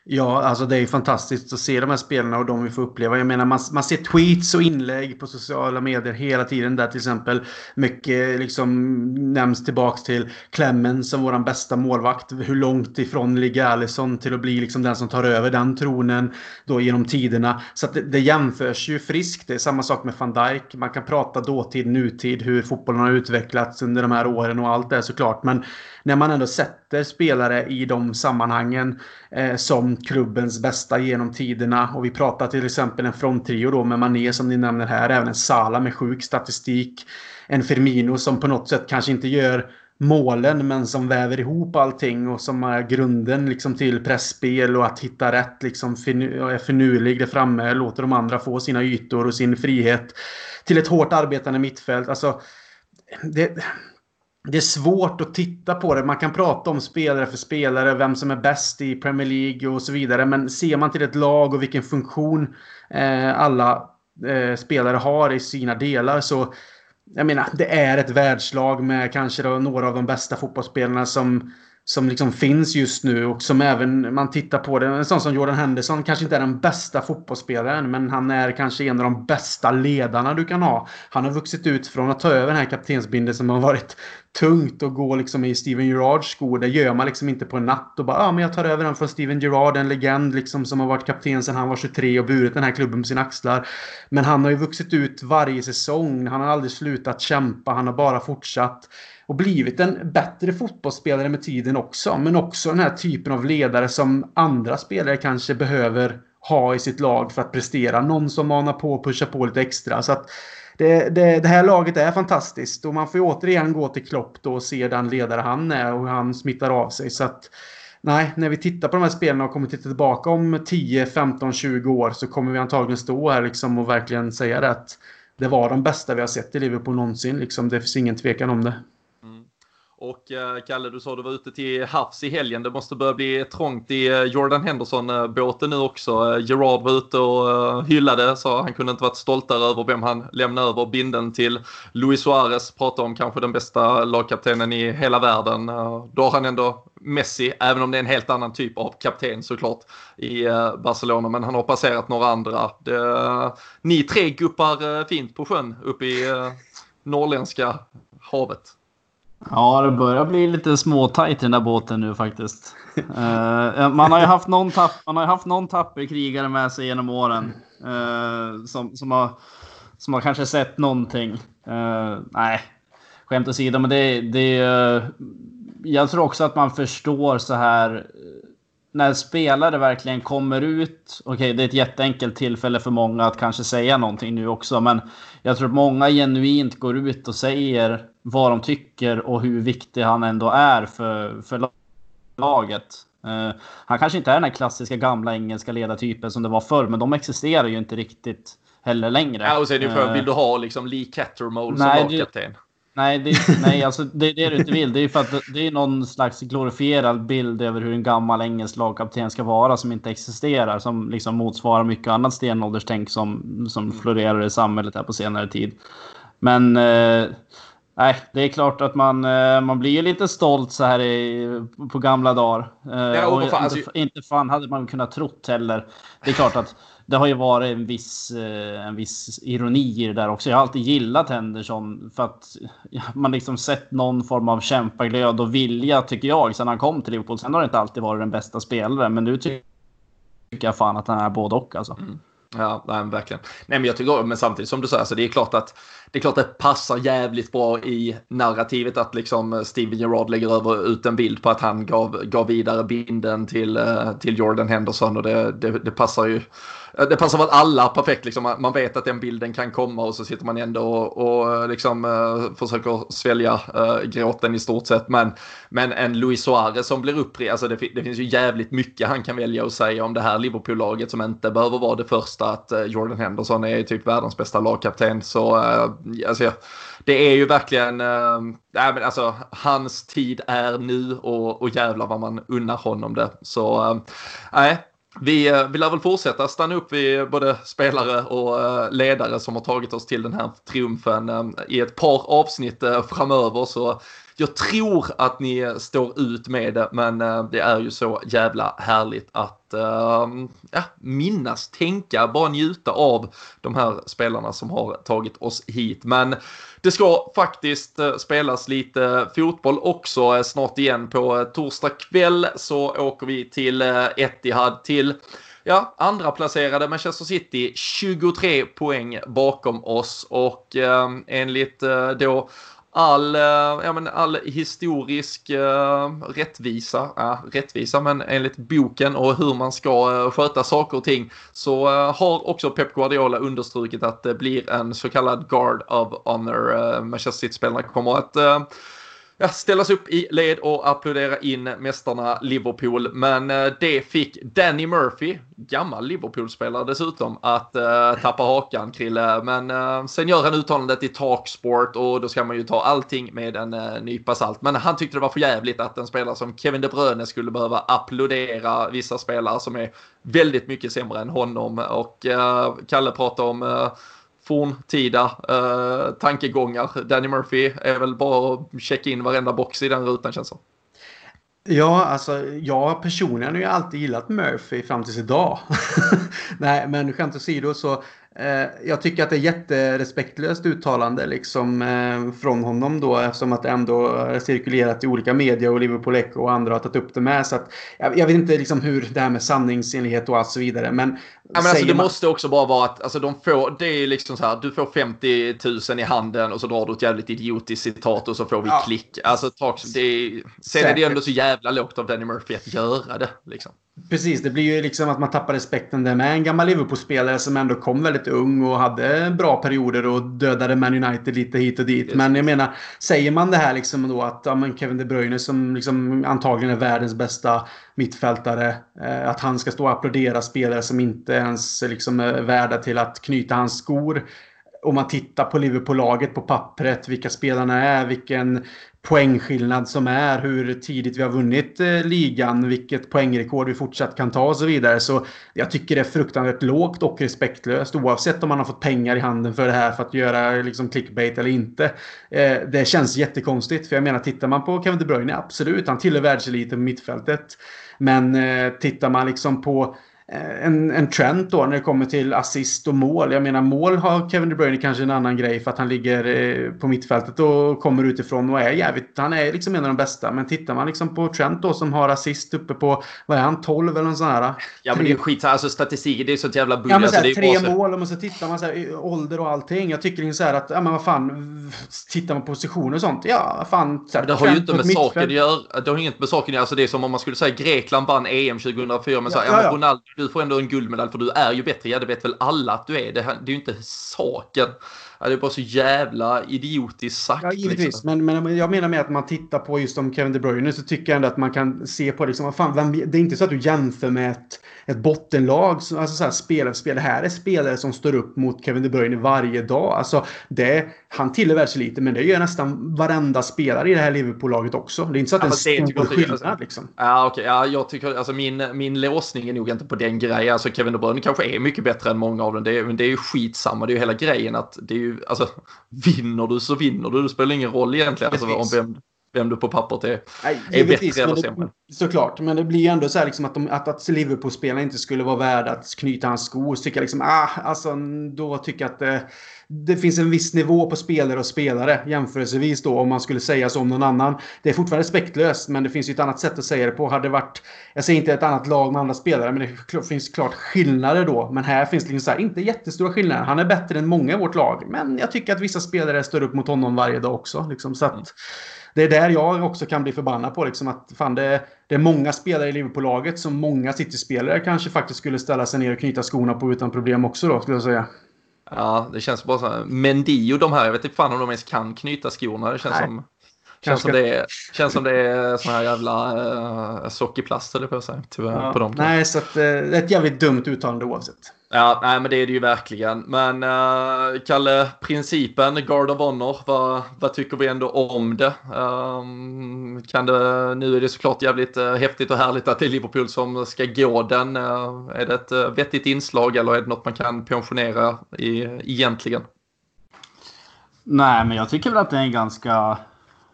Ja, alltså det är fantastiskt att se de här spelarna och de vi får uppleva. Jag menar, man, man ser tweets och inlägg på sociala medier hela tiden där till exempel mycket liksom nämns tillbaks till Clemens som våran bästa målvakt. Hur långt ifrån ligger Allison till att bli liksom den som tar över den tronen då genom tiderna. Så att det, det jämförs ju friskt. Det är samma sak med van Dijk. Man kan prata dåtid, nutid, hur fotbollen har utvecklats under de här åren och allt det såklart. Men när man ändå sätter spelare i de sammanhangen eh, som klubbens bästa genom tiderna. Och vi pratar till exempel en fronttrio då med Mané som ni nämner här. Även en Sala med sjuk statistik. En Firmino som på något sätt kanske inte gör målen men som väver ihop allting och som är grunden liksom till pressspel och att hitta rätt. Liksom är finurlig där framme, låter de andra få sina ytor och sin frihet till ett hårt arbetande mittfält. Alltså, det, det är svårt att titta på det. Man kan prata om spelare för spelare, vem som är bäst i Premier League och så vidare. Men ser man till ett lag och vilken funktion eh, alla eh, spelare har i sina delar så jag menar, det är ett världslag med kanske några av de bästa fotbollsspelarna som som liksom finns just nu och som även man tittar på det. En sån som Jordan Henderson kanske inte är den bästa fotbollsspelaren men han är kanske en av de bästa ledarna du kan ha. Han har vuxit ut från att ta över den här kaptensbindeln som har varit tungt Och gå liksom i Steven Gerrards skor. Det gör man liksom inte på en natt och bara ja ah, men jag tar över den från Steven Gerrard, en legend liksom som har varit kapten sedan han var 23 och burit den här klubben på sina axlar. Men han har ju vuxit ut varje säsong. Han har aldrig slutat kämpa. Han har bara fortsatt och blivit en bättre fotbollsspelare med tiden också. Men också den här typen av ledare som andra spelare kanske behöver ha i sitt lag för att prestera. Någon som manar på och pushar på lite extra. Så att det, det, det, här laget är fantastiskt och man får ju återigen gå till Klopp då och se den ledare han är och hur han smittar av sig. Så att nej, när vi tittar på de här spelarna och kommer titta tillbaka om 10, 15, 20 år så kommer vi antagligen stå här liksom och verkligen säga det att det var de bästa vi har sett i Liverpool någonsin. Liksom, det finns ingen tvekan om det. Och eh, Kalle, du sa du var ute till havs i helgen. Det måste börja bli trångt i eh, Jordan Henderson-båten eh, nu också. Gerard var ute och hyllade, sa han kunde inte varit stoltare över vem han lämnade över binden till. Luis Suarez pratade om kanske den bästa lagkaptenen i hela världen. Då har han ändå Messi, även om det är en helt annan typ av kapten såklart i Barcelona. Men han har passerat några andra. Det, ni tre guppar fint på sjön uppe i norrländska havet. Ja, det börjar bli lite småtajt i den där båten nu faktiskt. Uh, man har ju haft någon, tapp, man har haft någon tapper krigare med sig genom åren. Uh, som, som, har, som har kanske sett någonting. Uh, nej, skämt åsido, men det, det Jag tror också att man förstår så här när spelare verkligen kommer ut. Okej, okay, det är ett jätteenkelt tillfälle för många att kanske säga någonting nu också, men jag tror att många genuint går ut och säger vad de tycker och hur viktig han ändå är för, för laget. Uh, han kanske inte är den här klassiska gamla engelska ledartypen som det var förr, men de existerar ju inte riktigt heller längre. Ja, och sen är det för, uh, vill du ha liksom Lee Cattermole som lagkapten? Nej, det, nej alltså, det är det du inte vill. Det är för att det är någon slags glorifierad bild över hur en gammal engelsk lagkapten ska vara som inte existerar. Som liksom motsvarar mycket annat stenålderstänk som, som florerar i samhället här på senare tid. Men eh, nej, det är klart att man, eh, man blir lite stolt så här i, på gamla dagar. Eh, ja, och, och fan, inte, alltså... inte fan hade man kunnat trott heller. Det är klart att det har ju varit en viss, eh, en viss ironi i det där också. Jag har alltid gillat Henderson för att man liksom sett någon form av kämpaglöd och vilja tycker jag sen han kom till Liverpool. Sen har det inte alltid varit den bästa spelaren, men nu tycker jag fan att han är både och alltså. Mm. Ja, nej, verkligen. Nej, men jag tycker, men samtidigt som du säger, så det är klart att det är klart att det passar jävligt bra i narrativet att liksom Steven Gerrard lägger över ut en bild på att han gav, gav vidare binden till, eh, till Jordan Henderson och det, det, det passar ju Eh, det passar väl alla perfekt liksom. Man vet att den bilden kan komma och så sitter man ändå och, och eh, liksom uh, försöker svälja uh, gråten i stort sett. Men, men en Luis Suarez som blir upprest, alltså det, det, finns ju jävligt mycket han kan välja att säga om det här Liverpool-laget som inte behöver vara det första att uh, Jordan Henderson är typ världens bästa lagkapten. Så alltså, det är ju verkligen, äh, men alltså hans tid är nu och, och jävlar vad man unnar honom det. Så nej, vi, eh, vi lär väl fortsätta stanna upp vid både spelare och eh, ledare som har tagit oss till den här triumfen eh, i ett par avsnitt framöver. Så jag tror att ni står ut med det, men eh, det är ju så jävla härligt att ehm, ja, minnas, tänka, bara njuta av de här spelarna som har tagit oss hit. Men det ska faktiskt eh, spelas lite fotboll också eh, snart igen. På torsdag kväll så åker vi till Etihad till ja, andra placerade Manchester City 23 poäng bakom oss och eh, enligt eh, då all, eh, ja, men all historisk uh, rättvisa, uh, rättvisa men enligt boken och hur man ska uh, sköta saker och ting så uh, har också Pep Guardiola understrukit att det blir en så kallad Guard of Honor. Manchester City-spelarna kommer att ja, ställas upp i led och applådera in mästarna Liverpool. Men eh, det fick Danny Murphy, gammal Liverpool-spelare dessutom, att uh, tappa hakan, Krille. Men uh, sen gör han uttalandet i Talksport och då ska man ju ta allting med en uh, nypa salt. Men han tyckte det var för jävligt att en spelare som Kevin De Bruyne skulle behöva applådera vissa spelare som är väldigt mycket sämre än honom. Och uh, Kalle pratade om forntida uh, tankegångar. Danny Murphy är väl bara att checka in varenda box i den rutan känns som. Ja, alltså jag personligen har ju alltid gillat Murphy fram tills idag. Nej, men skämt åsido så jag tycker att det är jätterespektlöst uttalande liksom, eh, från honom då eftersom att det ändå cirkulerat i olika medier och Liverpool Echo och andra har tagit upp det med. Så att, jag, jag vet inte liksom hur det här med sanningsenlighet och allt så vidare. Men, ja, men alltså, det man... måste också bara vara att alltså, de får, det är liksom så här, du får 50 000 i handen och så drar du ett jävligt idiotiskt citat och så får vi ja. klick. Alltså, det är, sen är det ändå så jävla lågt av Danny Murphy att göra det. Liksom. Precis, det blir ju liksom att man tappar respekten där med en gammal Liverpool-spelare som ändå kom väldigt ung och hade bra perioder och dödade Man United lite hit och dit. Men jag menar, säger man det här liksom då att ja, men Kevin De Bruyne som liksom antagligen är världens bästa mittfältare, eh, att han ska stå och applådera spelare som inte ens eh, liksom är värda till att knyta hans skor om man tittar på Liverpool-laget på pappret, vilka spelarna är, vilken poängskillnad som är, hur tidigt vi har vunnit eh, ligan, vilket poängrekord vi fortsatt kan ta och så vidare. Så jag tycker det är fruktansvärt lågt och respektlöst oavsett om man har fått pengar i handen för det här för att göra liksom clickbait eller inte. Eh, det känns jättekonstigt för jag menar tittar man på Kevin De Bruyne, absolut, han tillhör världseliten på mittfältet. Men eh, tittar man liksom på en, en trend då när det kommer till assist och mål. Jag menar mål har Kevin De Bruyne kanske en annan grej för att han ligger eh, på mittfältet och kommer utifrån och är jävligt. Han är liksom en av de bästa. Men tittar man liksom på Trent då som har assist uppe på, vad är han, 12 eller något sånt här? Ja men det är skit, alltså statistik, det är så ett jävla bull. Ja men alltså, såhär, tre så... mål och så tittar man såhär, ålder och allting. Jag tycker liksom såhär att, ja men vad fan, tittar man på positioner och sånt, ja fan. Såhär, det har ju inte med saken att göra, det har inget med saken att göra. Alltså det är som om man skulle säga Grekland vann EM 2004 men såhär, ja, ja, ja. Ronaldo, du får ändå en guldmedalj för du är ju bättre. Ja, det vet väl alla att du är. Det, det är ju inte saken. Ja, det är bara så jävla idiotiskt sagt. Ja, givetvis. Liksom. Men, men jag menar med att man tittar på just om Kevin De Bruyne så tycker jag ändå att man kan se på liksom, fan, det är inte så att du jämför med ett, ett bottenlag. Alltså så här, spelare spelare. Det här är spelare som står upp mot Kevin De Bruyne varje dag. Alltså, det, han tillhör världseliten, men det gör nästan varenda spelare i det här Liverpool-laget också. Det är inte så att ja, det är en stor skillnad. Alltså, liksom. Ja. Okay. Ja, jag tycker, alltså min, min låsning är nog inte på den grejen. Alltså Kevin De Bruyne kanske är mycket bättre än många av dem. Det är, men det är ju skitsamma. Det är ju hela grejen att det är ju, alltså, vinner du så vinner du. Det spelar ingen roll egentligen alltså, om vem, vem du på pappret är, Nej, är bättre eller sämre. Såklart, men det blir ändå så här liksom att, de, att, att Liverpool-spelarna inte skulle vara värda att knyta hans skor. Så tycker jag liksom, ah, alltså då tycker jag att det, det finns en viss nivå på spelare och spelare jämförelsevis då om man skulle säga så om någon annan. Det är fortfarande respektlöst, men det finns ju ett annat sätt att säga det på. Hade det varit, jag säger inte ett annat lag med andra spelare, men det finns klart skillnader då. Men här finns det liksom så här, inte jättestora skillnader. Han är bättre än många i vårt lag, men jag tycker att vissa spelare står upp mot honom varje dag också. Liksom, så att, mm det är där jag också kan bli förbannad på. Liksom att fan det, det är många spelare i Liverpool-laget som många City-spelare kanske faktiskt skulle ställa sig ner och knyta skorna på utan problem också då, skulle jag säga. Ja, det känns bara så här. Mendy och de här, jag vet inte fan om de ens kan knyta skorna. Det känns Nej. som... Känns som, det är, känns som det är sån här jävla uh, sockerplast eller på att säga. Tyvärr ja, på dem. Nej, så att, uh, det är ett jävligt dumt uttalande oavsett. Ja, nej, men det är det ju verkligen. Men uh, Kalle, principen Guard of Honor, vad, vad tycker vi ändå om det? Um, kan det? Nu är det såklart jävligt uh, häftigt och härligt att det är Liverpool som ska gå den. Uh, är det ett uh, vettigt inslag eller är det något man kan pensionera i, egentligen? Nej, men jag tycker väl att det är en ganska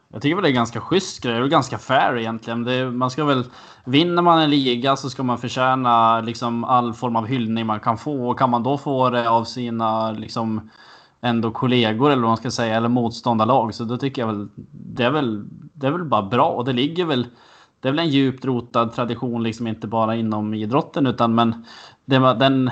jag tycker väl det är ganska schysst grej. Det är ganska fair egentligen. Det, man ska väl, vinner man en liga så ska man förtjäna liksom all form av hyllning man kan få. Och kan man då få det av sina liksom ändå kollegor eller vad man ska säga, eller motståndarlag. Så då tycker jag väl det är väl, det är väl bara bra. Och det ligger väl, det är väl en djupt rotad tradition, liksom inte bara inom idrotten, utan men det, den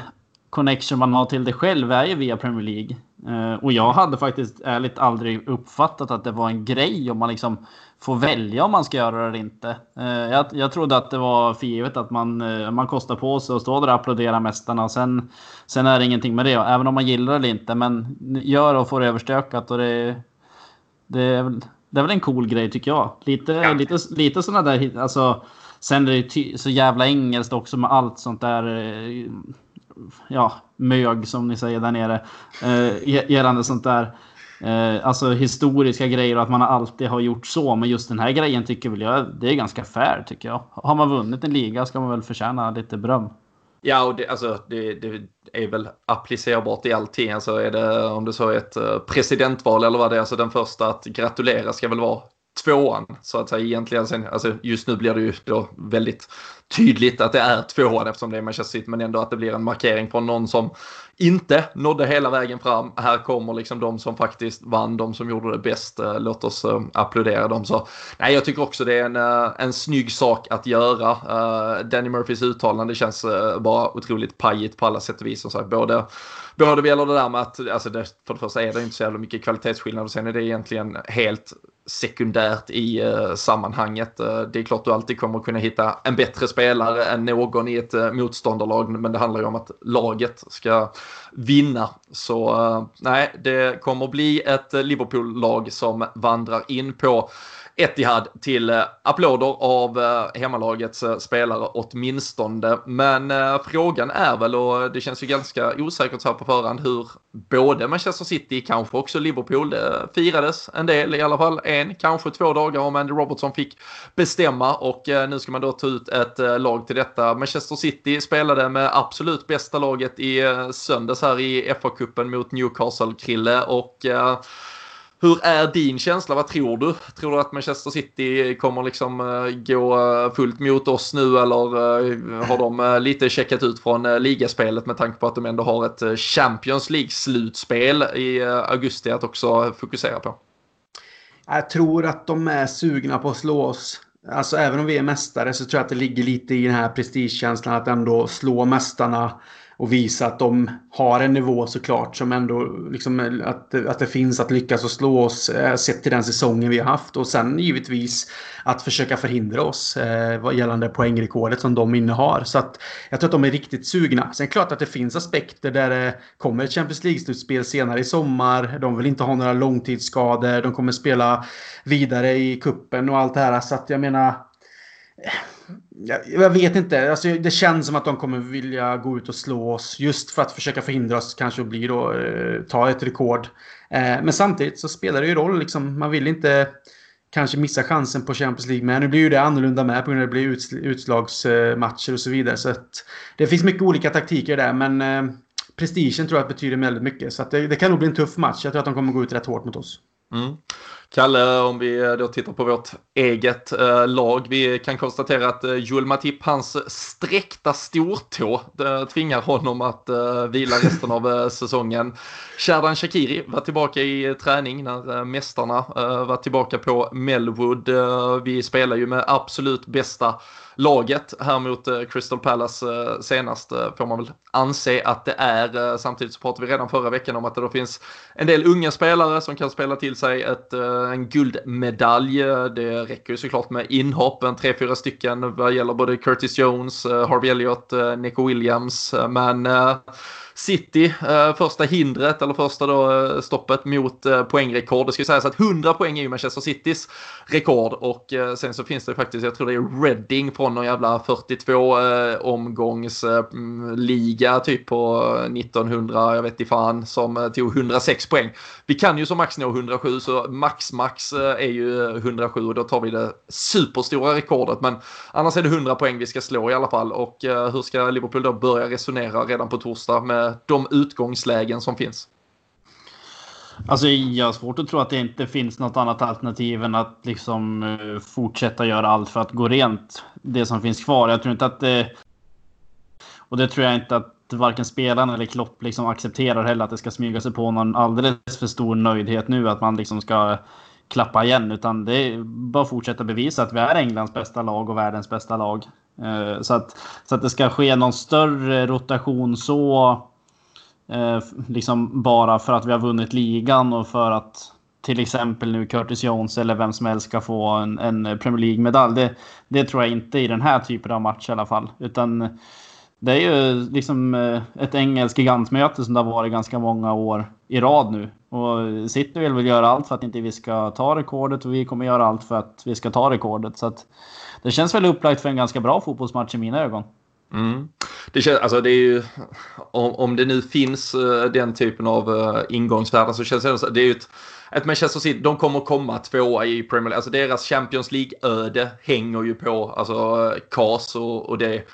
connection man har till det själv är ju via Premier League. Uh, och jag hade faktiskt ärligt aldrig uppfattat att det var en grej om man liksom får välja om man ska göra det eller inte. Uh, jag, jag trodde att det var för givet att man, uh, man kostar på sig och står där och applåderar mästarna. Sen, sen är det ingenting med det, även om man gillar det eller inte. Men gör och får det överstökat och det, det, är väl, det är väl en cool grej tycker jag. Lite, ja. lite, lite sådana där, alltså. Sen är det så jävla engelskt också med allt sånt där ja, mög som ni säger där nere. Eh, gällande sånt där. Eh, alltså historiska grejer och att man alltid har gjort så. Men just den här grejen tycker väl jag det är ganska fair tycker jag. Har man vunnit en liga ska man väl förtjäna lite beröm. Ja, och det, alltså, det, det, är väl applicerbart i allting. Alltså är det, om det så är ett eh, presidentval eller vad det är, alltså den första att gratulera ska väl vara tvåan så att säga egentligen. Sen, alltså just nu blir det ju då väldigt tydligt att det är tvåan eftersom det är Manchester City men ändå att det blir en markering från någon som inte nådde hela vägen fram. Här kommer liksom de som faktiskt vann, de som gjorde det bäst. Eh, låt oss eh, applådera dem. Så, nej, jag tycker också det är en, eh, en snygg sak att göra. Uh, Danny Murphys uttalande känns bara otroligt pajigt på alla sätt och vis. Så, både både vad gäller det där med att, alltså det, för det första är det inte så jävla mycket kvalitetsskillnad och sen är det egentligen helt sekundärt i eh, sammanhanget. Eh, det är klart du alltid kommer kunna hitta en bättre spelare än någon i ett eh, motståndarlag, men det handlar ju om att laget ska vinna. Så nej, det kommer bli ett Liverpool-lag som vandrar in på Etihad till eh, applåder av eh, hemmalagets eh, spelare åtminstone. Men frågan är väl, och det känns ju ganska osäkert så här på förhand, hur både Manchester City, kanske också Liverpool, det firades en del i alla fall, en, kanske två dagar om Andy Robertson fick bestämma och nu ska man då ta ut ett lag till detta. Manchester City spelade med absolut bästa laget i söndags här i FA-cupen mot Newcastle, Krille, och hur är din känsla? Vad tror du? Tror du att Manchester City kommer liksom eh, gå eh, fullt mot oss nu eller eh, har de lite checkat ut från ligaspelet med tanke på att de ändå har ett Champions League-slutspel i augusti att också fokusera på? Jag tror att de är sugna på att slå oss. Alltså även om vi är mästare så tror jag att det ligger lite i den här prestigekänslan att ändå slå mästarna och visa att de har en nivå såklart som ändå liksom att, att det finns att lyckas och slå oss eh, sett till den säsongen vi har haft och sen givetvis att försöka förhindra oss eh, vad gällande poängrekordet som de innehar. Så att jag tror att de är riktigt sugna. Sen är det klart att det finns aspekter där det kommer ett Champions League-slutspel senare i sommar. De vill inte ha några långtidsskador. De kommer spela vidare i kuppen och allt det här. Så att jag menar jag, jag, vet inte. Alltså, det känns som att de kommer vilja gå ut och slå oss. Just för att försöka förhindra oss kanske att bli då, eh, ta ett rekord. Eh, men samtidigt så spelar det ju roll. Liksom, man vill inte kanske missa chansen på Champions League. Men nu blir ju det annorlunda med på grund av att det blir utslagsmatcher och så vidare. Så att, det finns mycket olika taktiker där. Men eh, prestigen tror jag betyder väldigt mycket. Så att det, det kan nog bli en tuff match. Jag tror att de kommer gå ut rätt hårt mot oss. Mm. Kalle, om vi då tittar på vårt eget eh, lag. Vi kan konstatera att eh, Joel Matip, hans sträckta stortå eh, tvingar honom att eh, vila resten av eh, säsongen. Sherdan Shakiri var tillbaka i eh, träning när eh, mästarna eh, var tillbaka på Melwood. Eh, vi spelar ju med absolut bästa laget här mot eh, Crystal Palace eh, senast eh, får man väl anse att det är. Samtidigt så pratade vi redan förra veckan om att det då finns en del unga spelare som kan spela till sig ett, en guldmedalj. Det räcker ju såklart med inhopp, en tre, fyra stycken vad gäller både Curtis Jones, Harvey Elliott, Nico Williams. Men City, första hindret eller första då, stoppet mot poängrekord. Det ska ju sägas att 100 poäng är ju Manchester Citys rekord och sen så finns det faktiskt, jag tror det är Reading från någon jävla 42 eh, eh, typ på 1900, jag vet inte fan, som eh, tog 106 poäng. Vi kan ju som max nå 107 så max max eh, är ju eh, 107 och då tar vi det superstora rekordet men annars är det 100 poäng vi ska slå i alla fall och hur ska Liverpool då börja resonera redan på torsdag med de utgångslägen som finns? Alltså jag har svårt att tro att det inte finns något annat alternativ än att liksom eh, fortsätta göra allt för att gå rent. Det som finns kvar. Jag tror inte att det... Och det tror jag inte att varken spelarna eller Klopp liksom accepterar heller att det ska smyga sig på någon alldeles för stor nöjdhet nu. Att man liksom ska klappa igen. Utan det är bara att fortsätta bevisa att vi är Englands bästa lag och världens bästa lag. Eh, så, att, så att det ska ske någon större rotation så Eh, liksom bara för att vi har vunnit ligan och för att till exempel nu Curtis Jones eller vem som helst ska få en, en Premier League-medalj. Det, det, tror jag inte i den här typen av match i alla fall. Utan det är ju liksom eh, ett engelskt gigantmöte som det har varit ganska många år i rad nu. Och City vill väl göra allt för att inte vi ska ta rekordet och vi kommer göra allt för att vi ska ta rekordet. Så att det känns väl upplagt för en ganska bra fotbollsmatch i mina ögon. Mm. Det, känns, alltså det är ju, om, om det nu finns uh, den typen av uh, ingångsvärden så känns det, det är ju ett, ett Manchester City, de kommer komma tvåa i Premier League. Alltså deras Champions League-öde hänger ju på alltså eh, KAS och, och det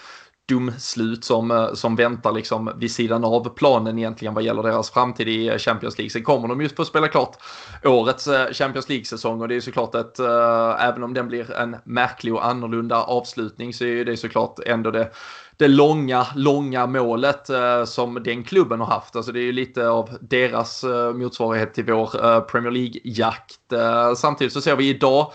domslut som, eh, som väntar liksom vid sidan av planen egentligen vad gäller deras framtid i Champions League. Sen kommer de just få spela klart årets eh, Champions League-säsong och det är såklart att äh, eh, även om den blir en märklig och annorlunda avslutning så är det såklart ändå det det långa, långa målet eh, som den klubben har haft. Alltså det är ju lite av deras eh, motsvarighet till vår eh, Premier League-jakt. Eh, samtidigt så ser vi idag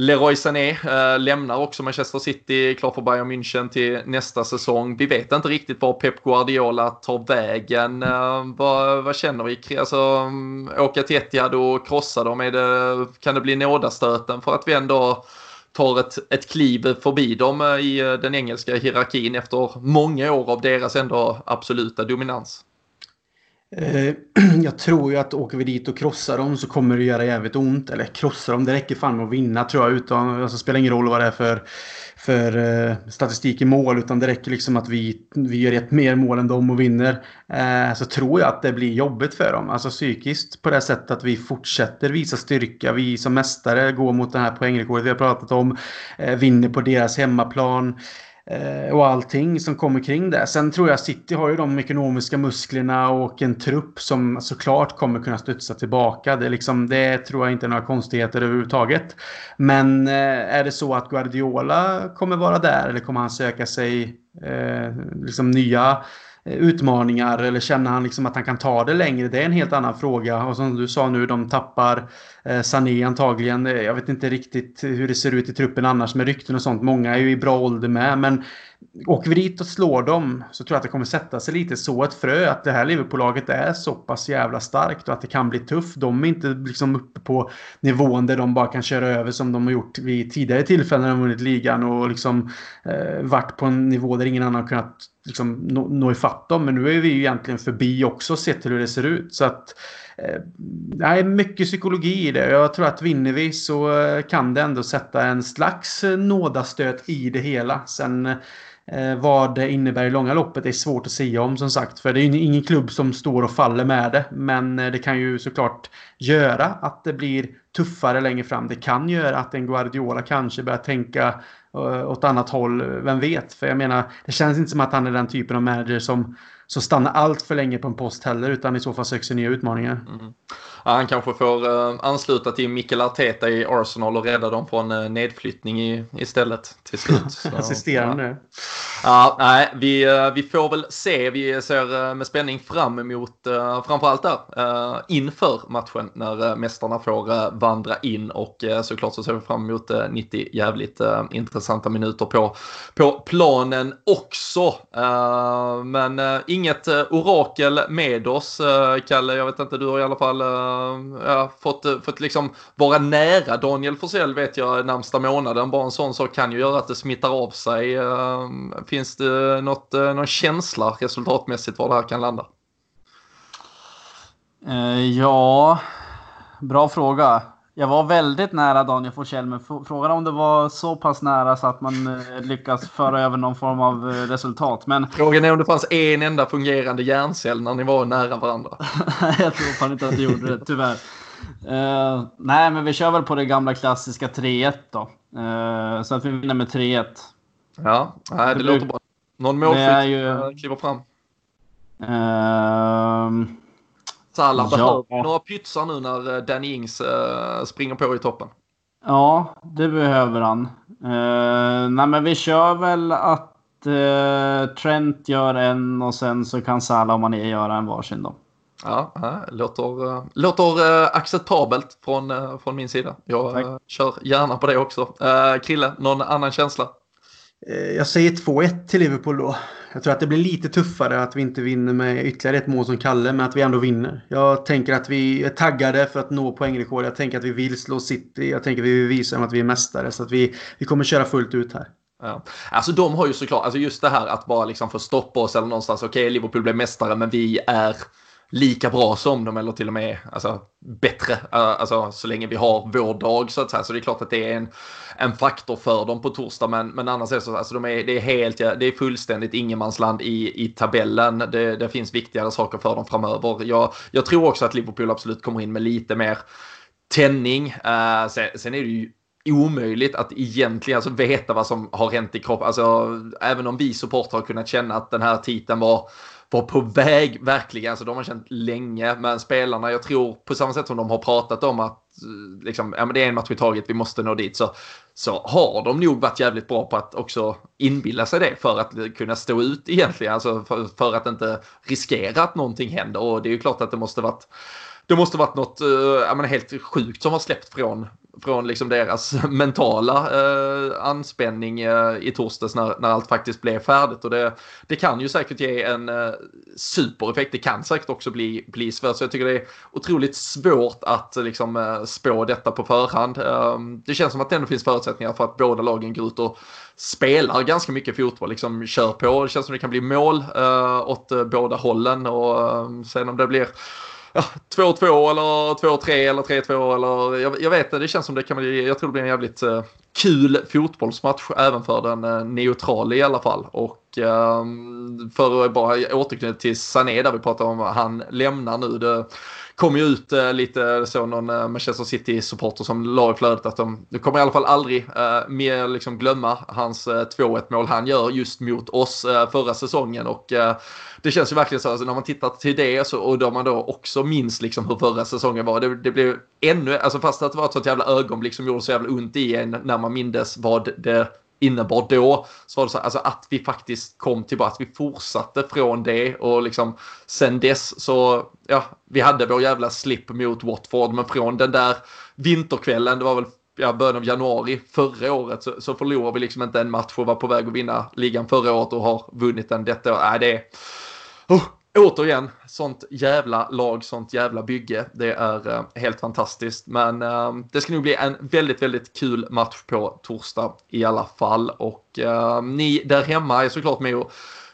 Leroy Sané äh, lämnar också Manchester City, klar för Bayern München till nästa säsong. Vi vet inte riktigt var Pep Guardiola tar vägen. Äh, vad, vad, känner vi? Alltså, mm, åka till Etihad och krossa dem, är det, kan det bli nådastöten för att vi ändå tar ett, ett kliv förbi dem eh, i den engelska hierarkin efter många år av deras ändå absoluta dominans. Eh, jag tror ju att åker vi dit och krossar dem så kommer det göra jävligt ont. Eller krossar dem, det räcker fan med att vinna tror jag. Utan, alltså, spelar ingen roll vad det är för, för eh, statistik i mål. Utan det räcker liksom att vi, vi gör ett mer mål än dem och vinner. Eh, så tror jag att det blir jobbigt för dem. Alltså psykiskt på det sättet att vi fortsätter visa styrka. Vi som mästare går mot det här poängrekordet vi har pratat om. Eh, vinner på deras hemmaplan. Eh, och allting som kommer kring det. Sen tror jag City har ju de ekonomiska musklerna och en trupp som såklart kommer kunna studsa tillbaka. Det, liksom, det tror jag inte är några konstigheter överhuvudtaget. Men eh, är det så att Guardiola kommer vara där eller kommer han söka sig eh, liksom nya Eh, utmaningar eller känner han liksom att han kan ta det längre? Det är en helt annan fråga. Och som du sa nu, de tappar eh, Sané antagligen. Eh, jag vet inte riktigt hur det ser ut i truppen annars med rykten och sånt. Många är ju i bra ålder med. Men åker vi dit och slår dem så tror jag att det kommer sätta sig lite så ett frö att det här Liverpool-laget är så pass jävla starkt och att det kan bli tufft. De är inte liksom uppe på nivån där de bara kan köra över som de har gjort vid tidigare tillfällen när de vunnit ligan och liksom eh, varit på en nivå där ingen annan har kunnat liksom, nå, nå ifatt dem. Men nu är vi ju egentligen förbi också sett till hur det ser ut. Så att eh, det är mycket psykologi i det. Jag tror att vinner vi så eh, kan det ändå sätta en slags eh, nådastöt i det hela. Sen eh, vad det innebär i långa loppet är svårt att säga om som sagt. För det är ju ingen klubb som står och faller med det. Men det kan ju såklart göra att det blir tuffare längre fram. Det kan göra att en Guardiola kanske börjar tänka Eh, åt annat håll. Vem vet? För jag menar, det känns inte som att han är den typen av manager som, som stannar allt för länge på en post heller, utan i så fall söker sig nya utmaningar. Mm. Han kanske får uh, ansluta till Mikael Arteta i Arsenal och rädda dem från uh, nedflyttning i, istället till slut. Assisterande. Ja. ja, nej, vi, uh, vi får väl se. Vi ser med spänning fram emot framförallt där inför matchen när mästarna får vandra in och såklart så ser vi fram emot 90 jävligt intressanta minuter på, på planen också. men inget orakel med oss, Kalle. Jag vet inte, du har i alla fall Ehm, ja, fått, eh, fått liksom vara nära Daniel Forsell vet jag närmsta månaden. Bara en sån sak kan ju göra att det smittar av sig. Ehm, finns det något, eh, någon känsla resultatmässigt var det här kan landa? Eh, ja, bra fråga. Jag var väldigt nära Daniel Forsell, men frågan om det var så pass nära så att man eh, lyckas föra över någon form av resultat. Men... Frågan är om det fanns en enda fungerande hjärncell när ni var nära varandra. jag tror fan inte att det gjorde det, tyvärr. Uh, nej, men vi kör väl på det gamla klassiska 3-1 då. Uh, så att vi vinner med 3-1. Ja, nej, det, det låter bra. Någon målskytt ju... kliver fram. Uh, Salah Ja. behöver några pytsar nu när eh, Danny Ings eh, springer på i toppen. Ja, det behöver han. Uh, nej, men vi kör väl att eh, Trent gör en och sen så kan Salah och Mané göra en varsin då. Ja, låter, eh, låter eh, acceptabelt från, eh, från min sida. Jag Tack. eh, kör gärna på det också. Eh, Krille, någon annan känsla? Eh, jag säger 2-1 till Liverpool då. Jag tror att det blir lite tuffare att vi inte vinner med ytterligare ett mål som Kalle, men att vi ändå vinner. Jag tänker att vi är taggade för att nå poängrekord. Jag tänker att vi vill slå City. Jag tänker att vi vill visa dem att vi är mästare. Så att vi, vi kommer köra fullt ut här. Ja. Alltså de har ju såklart, alltså just det här att bara liksom få stoppa oss eller någonstans, okej Liverpool blev mästare men vi är lika bra som dem eller till och med alltså, bättre. Eh, alltså så länge vi har vår dag så att säga. Så det är klart att det är en, en faktor för dem på torsdag men, men annars är det så, alltså de är, det är helt, det är fullständigt ingenmansland i, i tabellen. Det, det finns viktigare saker för dem framöver. Jag, jag tror också att Liverpool absolut kommer in med lite mer tändning. Eh, uh, sen, sen är det ju omöjligt att egentligen alltså veta vad som har hänt i kroppen. Alltså, även om vi supportrar har kunnat känna att den här titeln var, var på väg, verkligen. Så de har känt länge, men spelarna, jag tror på samma sätt som de har pratat om att eh, liksom, ja, men det är en match i taget, vi måste nå dit, så, så har de nog varit jävligt bra på att också inbilla sig det för att kunna stå ut egentligen, alltså för, för att inte riskera att någonting händer. Och det är ju klart att det måste varit det måste varit något eh, menar, helt sjukt som har släppt från, från liksom deras mentala eh, anspänning eh, i torsdags när, när allt faktiskt blev färdigt. Och det, det kan ju säkert ge en eh, supereffekt. Det kan säkert också bli, bli svårt. Så jag tycker det är otroligt svårt att eh, liksom, eh, spå detta på förhand. Ehm, det känns som att det ändå finns förutsättningar för att båda lagen går ut och spelar ganska mycket fotboll, liksom kör på. Det känns som det kan bli mål eh, åt eh, båda hållen och ehm, sen om det blir ja, 2-2 eller 2-3 eller 3-2 eller jag, jag vet inte, det känns som det kan bli, jag tror det blir en jävligt uh, kul fotbollsmatch även för den uh, neutrala i alla fall. Och uh, för att bara återknyta till Sané där vi pratar om han lämnar nu. Det kom ju ut eh, lite så någon eh, Manchester City-supporter som la i flödet att de, de kommer i alla fall aldrig eh, mer liksom glömma hans eh, 2-1 mål han gör just mot oss eh, förra säsongen och det känns ju verkligen så, alltså, när man tittar till det så, och då man då också minns liksom hur förra säsongen var. Det, det blev ännu, alltså fast att det var ett sånt jävla ögonblick som gjorde så jävla ont i en när man mindes vad det innebar då. Så var det så alltså att vi faktiskt kom tillbaka, att vi fortsatte från det och liksom sen dess så, ja, vi hade vår jävla slip mot Watford, men från den där vinterkvällen, det var väl ja, början av januari förra året så, så förlorade vi liksom inte en match och var på väg att vinna ligan förra året och har vunnit den detta år. Äh, det är... Oh, återigen, sånt jävla lag, sånt jävla bygge. Det är eh, helt fantastiskt. Men eh, det ska nog bli en väldigt, väldigt kul match på torsdag i alla fall. Och eh, ni där hemma är såklart med och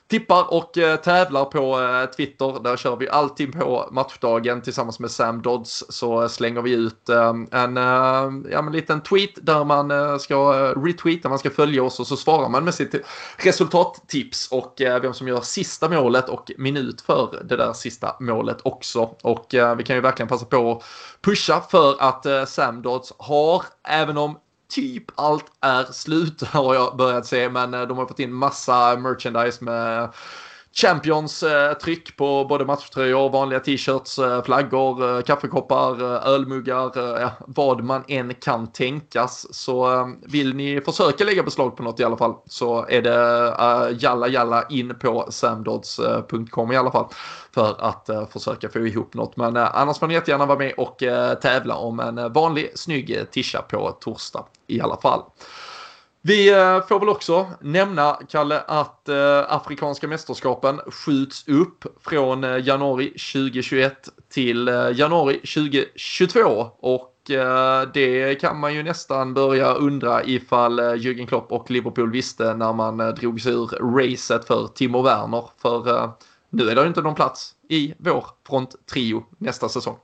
tippar och eh, tävlar på eh, Twitter. Där kör vi allting på matchdagen tillsammans med Sam Dodds. Så eh, slänger vi ut eh, en eh, ja, men liten tweet där man ska retweeta, man ska följa oss och så svarar man med sitt resultattips och vem som gör sista målet och minut för det där sista målet också. Och vi kan ju verkligen passa på att pusha för att Sam Dodds har, även om typ allt är slut har jag börjat se men eh, de har fått in massa merchandise med Champions tryck på både matchtröjor, vanliga t-shirts, eh, flaggor, eh, kaffekoppar, eh, ölmuggar, vad man än kan tänkas. Så vill ni försöka lägga beslag på något i alla fall så är det jalla jalla in på samdods.com i alla fall för att försöka få ihop något. Men annars får ni jättegärna vara med och tävla om en vanlig snygg tisha på torsdag i alla fall. Vi eh, får väl också nämna, Kalle, att eh, Afrikanska mästerskapen skjuts upp från eh, januari 2021 till januari 2022. Och det kan man ju nästan börja undra ifall Jürgen Klopp och Liverpool visste när man drog sig ur racet för Timo Werner. För nu är det inte någon plats i vår fronttrio nästa säsong.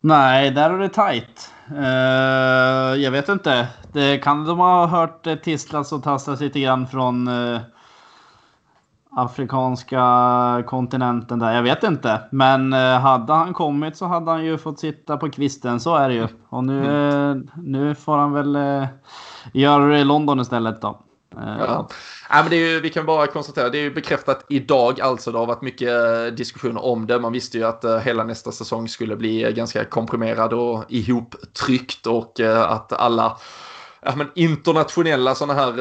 Nej, där är det tajt. Uh, jag vet inte. Det kan de ha hört tisslas och tasslas lite grann från uh, afrikanska kontinenten där. Jag vet inte. Men uh, hade han kommit så hade han ju fått sitta på kvisten. Så är det ju. Och nu, nu får han väl göra det i London istället då. Ja. Ja, men det är ju, vi kan bara konstatera, det är ju bekräftat idag alltså. Det har varit mycket eh, diskussioner om det. Man visste ju att eh, hela nästa säsong skulle bli eh, ganska komprimerad och ihoptryckt och att alla ja, men internationella sådana här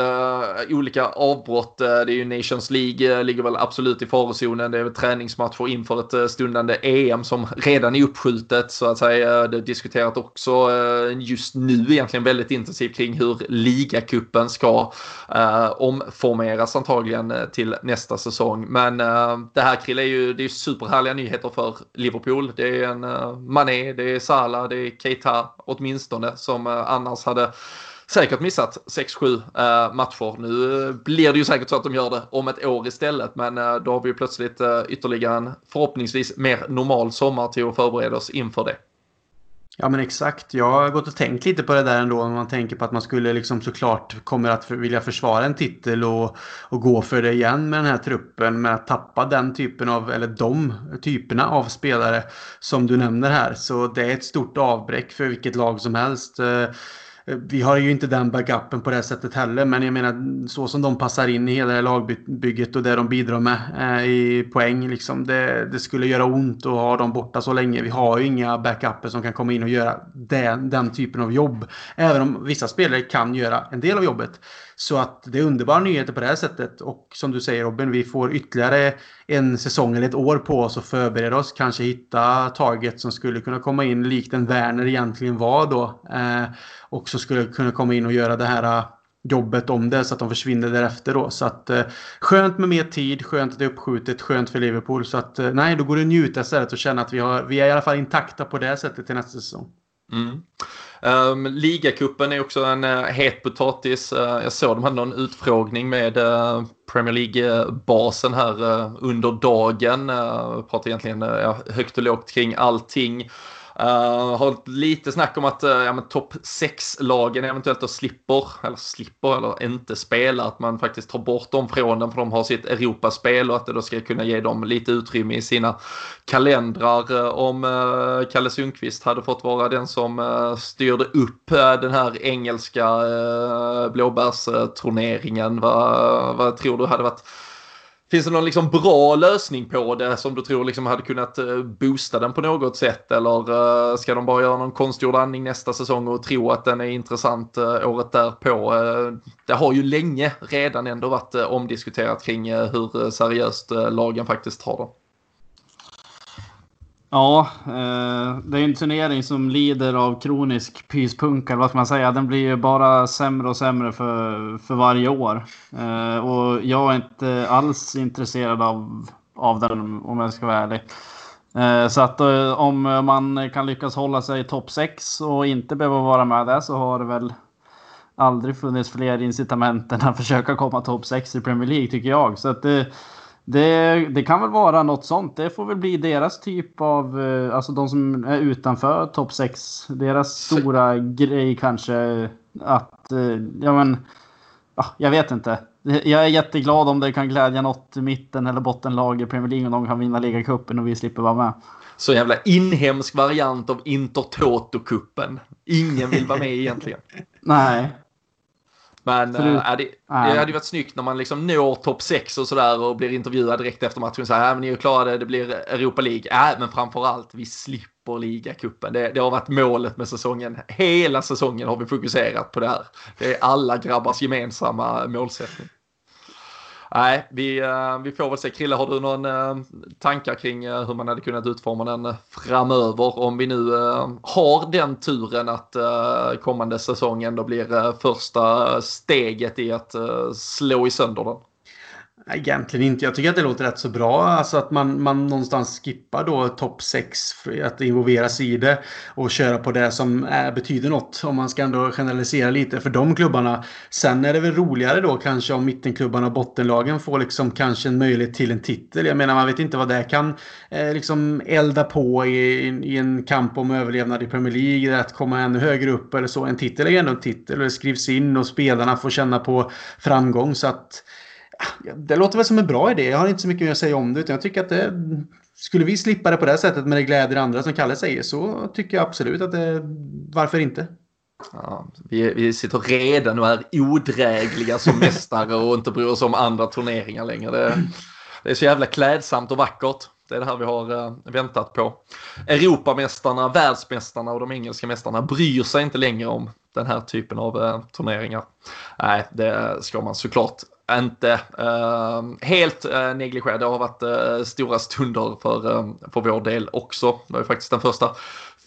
uh, olika avbrott. Uh, det är ju Nations League, uh, ligger väl absolut i farozonen. Det är väl träningsmatcher inför ett uh, stundande EM som redan är uppskjutet så att säga. Det är diskuterat också just nu egentligen väldigt intensivt kring hur ligacupen ska omformeras antagligen till nästa säsong. Men det här Krille är ju, det är superhärliga nyheter för Liverpool. Det är en Mané, det är Salah, det är Keita åtminstone som annars hade säkert missat 6-7 eh, matcher. Nu blir det ju säkert så att de gör det om ett år istället, men eh, då har vi ju plötsligt eh, ytterligare en förhoppningsvis mer normal sommar till att förbereda oss inför det. Ja men exakt. Jag har gått och tänkt lite på det där ändå. Om man tänker på att man skulle liksom såklart kommer att vilja försvara en titel och, och gå för det igen med den här truppen. Men att tappa den typen av, eller de typerna av spelare som du nämner här. Så det är ett stort avbräck för vilket lag som helst. Eh, vi har ju inte den backupen på det sättet heller, men jag menar så som de passar in i hela det här lagbygget och det de bidrar med eh, i poäng. Liksom, det, det, skulle göra ont att ha dem borta så länge. Vi har ju inga backuper som kan komma in och göra den, den typen av jobb. Även om vissa spelare kan göra en del av jobbet. Så att det är underbara nyheter på det här sättet. Och som du säger Robin, vi får ytterligare en säsong eller ett år på oss att förbereda oss. Kanske hitta taget som skulle kunna komma in likt en Werner egentligen var då. Eh, och som skulle kunna komma in och göra det här eh, jobbet om det så att de försvinner därefter då. Så att eh, skönt med mer tid, skönt att det är uppskjutet, skönt för Liverpool. Så att eh, nej, då går det att njuta istället och känna att vi, har, vi är i alla fall intakta på det sättet till nästa säsong. Mm. Um, Ligacupen är också en uh, het potatis. Uh, jag såg de hade någon utfrågning med uh, Premier League-basen här uh, under dagen. Uh, pratar egentligen uh, högt och lågt kring allting. Uh, har lite snack om att uh, ja, topp 6-lagen eventuellt då slipper, eller slipper, eller inte spela. Att man faktiskt tar bort dem från den för de har sitt Europaspel och att det då ska kunna ge dem lite utrymme i sina kalendrar. Uh, om uh, Kalle Sundqvist hade fått vara den som uh, styrde upp den här engelska uh, blåbärsturneringen, vad, vad tror du hade varit Finns det någon liksom bra lösning på det som du tror liksom hade kunnat eh, boosta den på något sätt? Eller eh, ska de bara göra någon konstgjord andning nästa säsong och tro att den är intressant eh, året därpå? Det har ju länge redan ändå varit omdiskuterat kring hur seriöst lagen faktiskt har det. Ja, eh, det är en turnering som lider av kronisk pyspunka, vad ska man säga. Den blir ju bara sämre och sämre för, för varje år. Eh, och jag är inte alls intresserad av, av den om jag ska vara ärlig. Eh, så att om man kan lyckas hålla sig i topp 6 och inte behöva vara med där så har det väl aldrig funnits fler incitament än att försöka komma topp 6 i Premier League tycker jag. Så att det det, det, kan väl vara något sånt. Det får väl bli deras typ av, eh, alltså de som är utanför topp 6. Deras stora grej kanske att, eh, ja men, ja, jag vet inte. Jag är jätteglad om det kan glädja något mitten eller bottenlag i Premier League om de kan vinna ligacupen och vi slipper vara med. Så jävla inhemsk variant av Intertoto-cupen. Ingen vill vara med egentligen. Nej. Men äh, det, det hade ju varit snyggt när man liksom når topp 6 och sådär och blir intervjuad direkt efter matchen. Så här, äh, ni är klarade, det blir Europa League. Äh, men framförallt, vi slipper ligacupen. Det, det har varit målet med säsongen. Hela säsongen har vi fokuserat på det här. Det är alla grabbars gemensamma målsättning. Nej, vi, eh, vi får väl se. Krille, har du någon eh, tankar kring eh, hur man hade kunnat utforma den framöver? Om vi nu har den turen att kommande säsong ändå blir första steget i att slå i sönder den. Egentligen inte. Jag tycker att det låter rätt så bra. Alltså att man, man någonstans skippar då topp 6. Att involveras i det. Och köra på det som är, betyder något. Om man ska ändå generalisera lite för de klubbarna. Sen är det väl roligare då kanske om mittenklubbarna och bottenlagen får liksom kanske en möjlighet till en titel. Jag menar man vet inte vad det kan eh, liksom elda på i, i, en kamp om överlevnad i Premier League. Att komma ännu högre upp eller så. En titel är ändå en titel. Och Det skrivs in och spelarna får känna på framgång. Så att det låter väl som en bra idé. Jag har inte så mycket att säga om det. Utan jag tycker att det, skulle vi slippa det på det sättet men det gläder andra som Kalle säger så tycker jag absolut att det, varför inte? Ja, vi, vi sitter redan och är odrägliga som mästare och inte bryr oss om andra turneringar längre. Det, det är så jävla klädsamt och vackert. Det är det här vi har eh, väntat på. Europamästarna, världsmästarna och de engelska mästarna bryr sig inte längre om den här typen av eh, turneringar. Nej, det ska man såklart inte uh, helt eh, uh, negligera. Det har varit uh, stora stunder för, uh, för vår del också. Det var ju faktiskt den första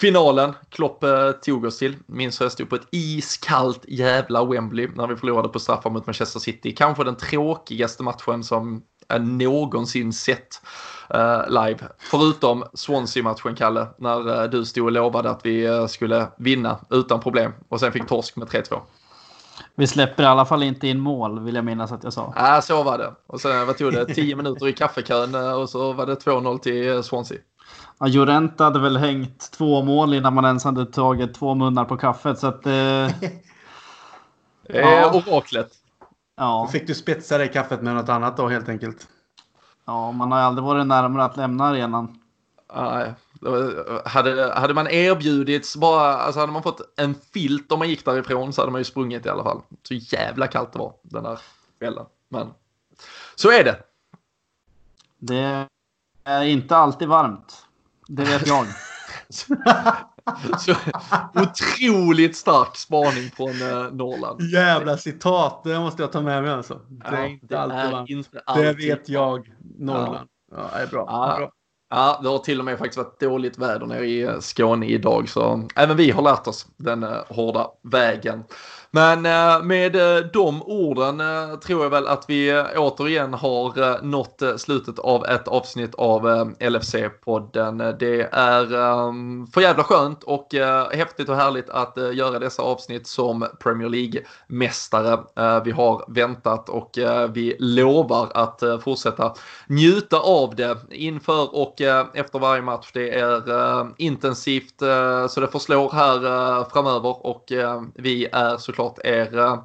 finalen Klopp uh, tog oss till. Minns hur jag stod på ett iskallt jävla Wembley när vi förlorade på straffar mot Manchester City. Kanske den tråkigaste matchen som jag någonsin sett uh, live. Förutom Swansea-matchen, Kalle, när uh, du stod och lovade att vi uh, skulle vinna utan problem och sen fick torsk med 3-2. Vi släpper i alla fall inte in mål, vill jag minnas att jag sa. Ja, äh, så var det. Och sen, vad tog det? 10 minuter i kaffekön och så var det 2-0 till Swansea. Ja, Jorenta hade väl hängt två mål innan man ens hade tagit två munnar på kaffet. Så att, eh... ja. Oraklet. Ja. Då fick du spetsa dig kaffet med något annat då helt enkelt. Ja, man har aldrig varit närmare att lämna arenan. Nej, hade, hade man erbjudits bara, alltså hade man fått en filt om man gick därifrån så hade man ju sprungit i alla fall. Så jävla kallt det var den där kvällen. Men så är det. Det är inte alltid varmt. Det vet jag. Så, otroligt stark spaning från uh, Norrland. Jävla citat, det måste jag ta med mig alltså. Det är inte det alltid är inte alltid Det vet jag, Norrland. Ja, ja det är bra. Ja. bra. Ja, det har till och med faktiskt varit dåligt väder nere i eh, Skåne idag så även vi har lärt oss den eh, hårda vägen. Men eh, med eh, de orden eh, tror jag väl att vi återigen har nått slutet av ett avsnitt av LFC-podden. Det är för jävla skönt och häftigt och härligt att göra dessa avsnitt som Premier League-mästare. Vi har väntat och vi lovar att fortsätta njuta av det inför och efter varje match. Det är intensivt så det förslår här framöver och vi är såklart såklart er eh,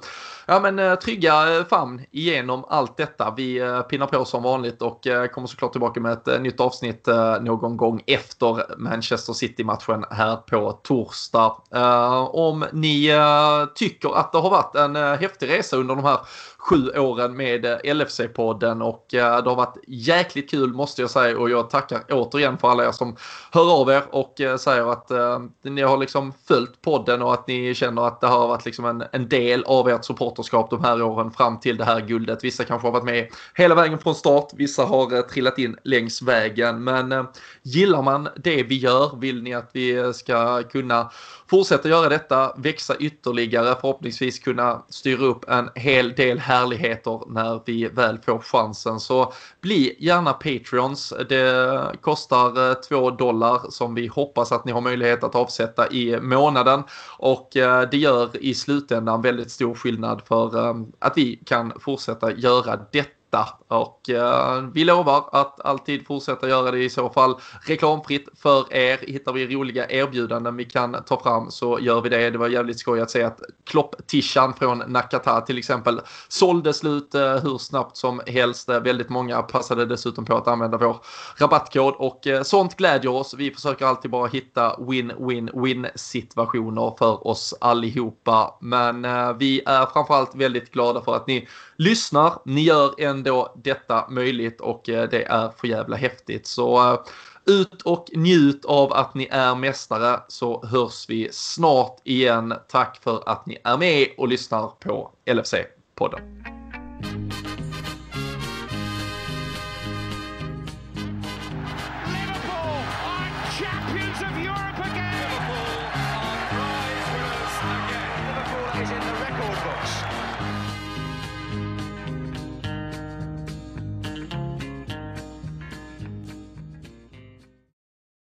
ja, men, eh, trygga eh, famn igenom allt detta. Vi eh, pinnar på som vanligt och kommer såklart tillbaka med ett nytt avsnitt någon gång efter Manchester City-matchen här på torsdag. Om ni tycker att det har varit en häftig resa under de här sju åren med LFC-podden och det har varit jäkligt kul måste jag säga och jag tackar återigen för alla er som hör av er och säger att ni har liksom följt podden och att ni känner att det har varit liksom en, en del av ert mästerskap de här åren fram till det här guldet. Vissa kanske har varit med hela vägen från start, vissa har eh, trillat in längs vägen men eh, gillar man det vi gör, vill ni att vi ska kunna fortsätta göra detta, växa ytterligare, förhoppningsvis kunna styra upp en hel del härligheter när vi väl får chansen. Så bli gärna Patreons. Det kostar eh, 2 dollar som vi hoppas att ni har möjlighet att avsätta i månaden och det gör i slutändan väldigt stor skillnad för eh, att vi kan fortsätta göra detta detta och eh, vi lovar att alltid fortsätta göra det i så fall reklamfritt för er. Hittar vi roliga erbjudanden vi kan ta fram så gör vi det. Det var jävligt skoj att se att klopp-tishan från Nakata till exempel sålde slut eh, hur snabbt som helst. Väldigt många passade dessutom på att använda vår rabattkod och eh, sånt glädjer oss. Vi försöker alltid bara hitta win-win-win situationer för oss allihopa. Men eh, vi är framförallt väldigt glada för att ni lyssnar. Ni gör en ändå detta möjligt och eh, det är för jävla häftigt. Så eh, ut och njut av att ni är mästare så hörs vi snart igen. Tack för att ni är med och lyssnar på LFC-podden.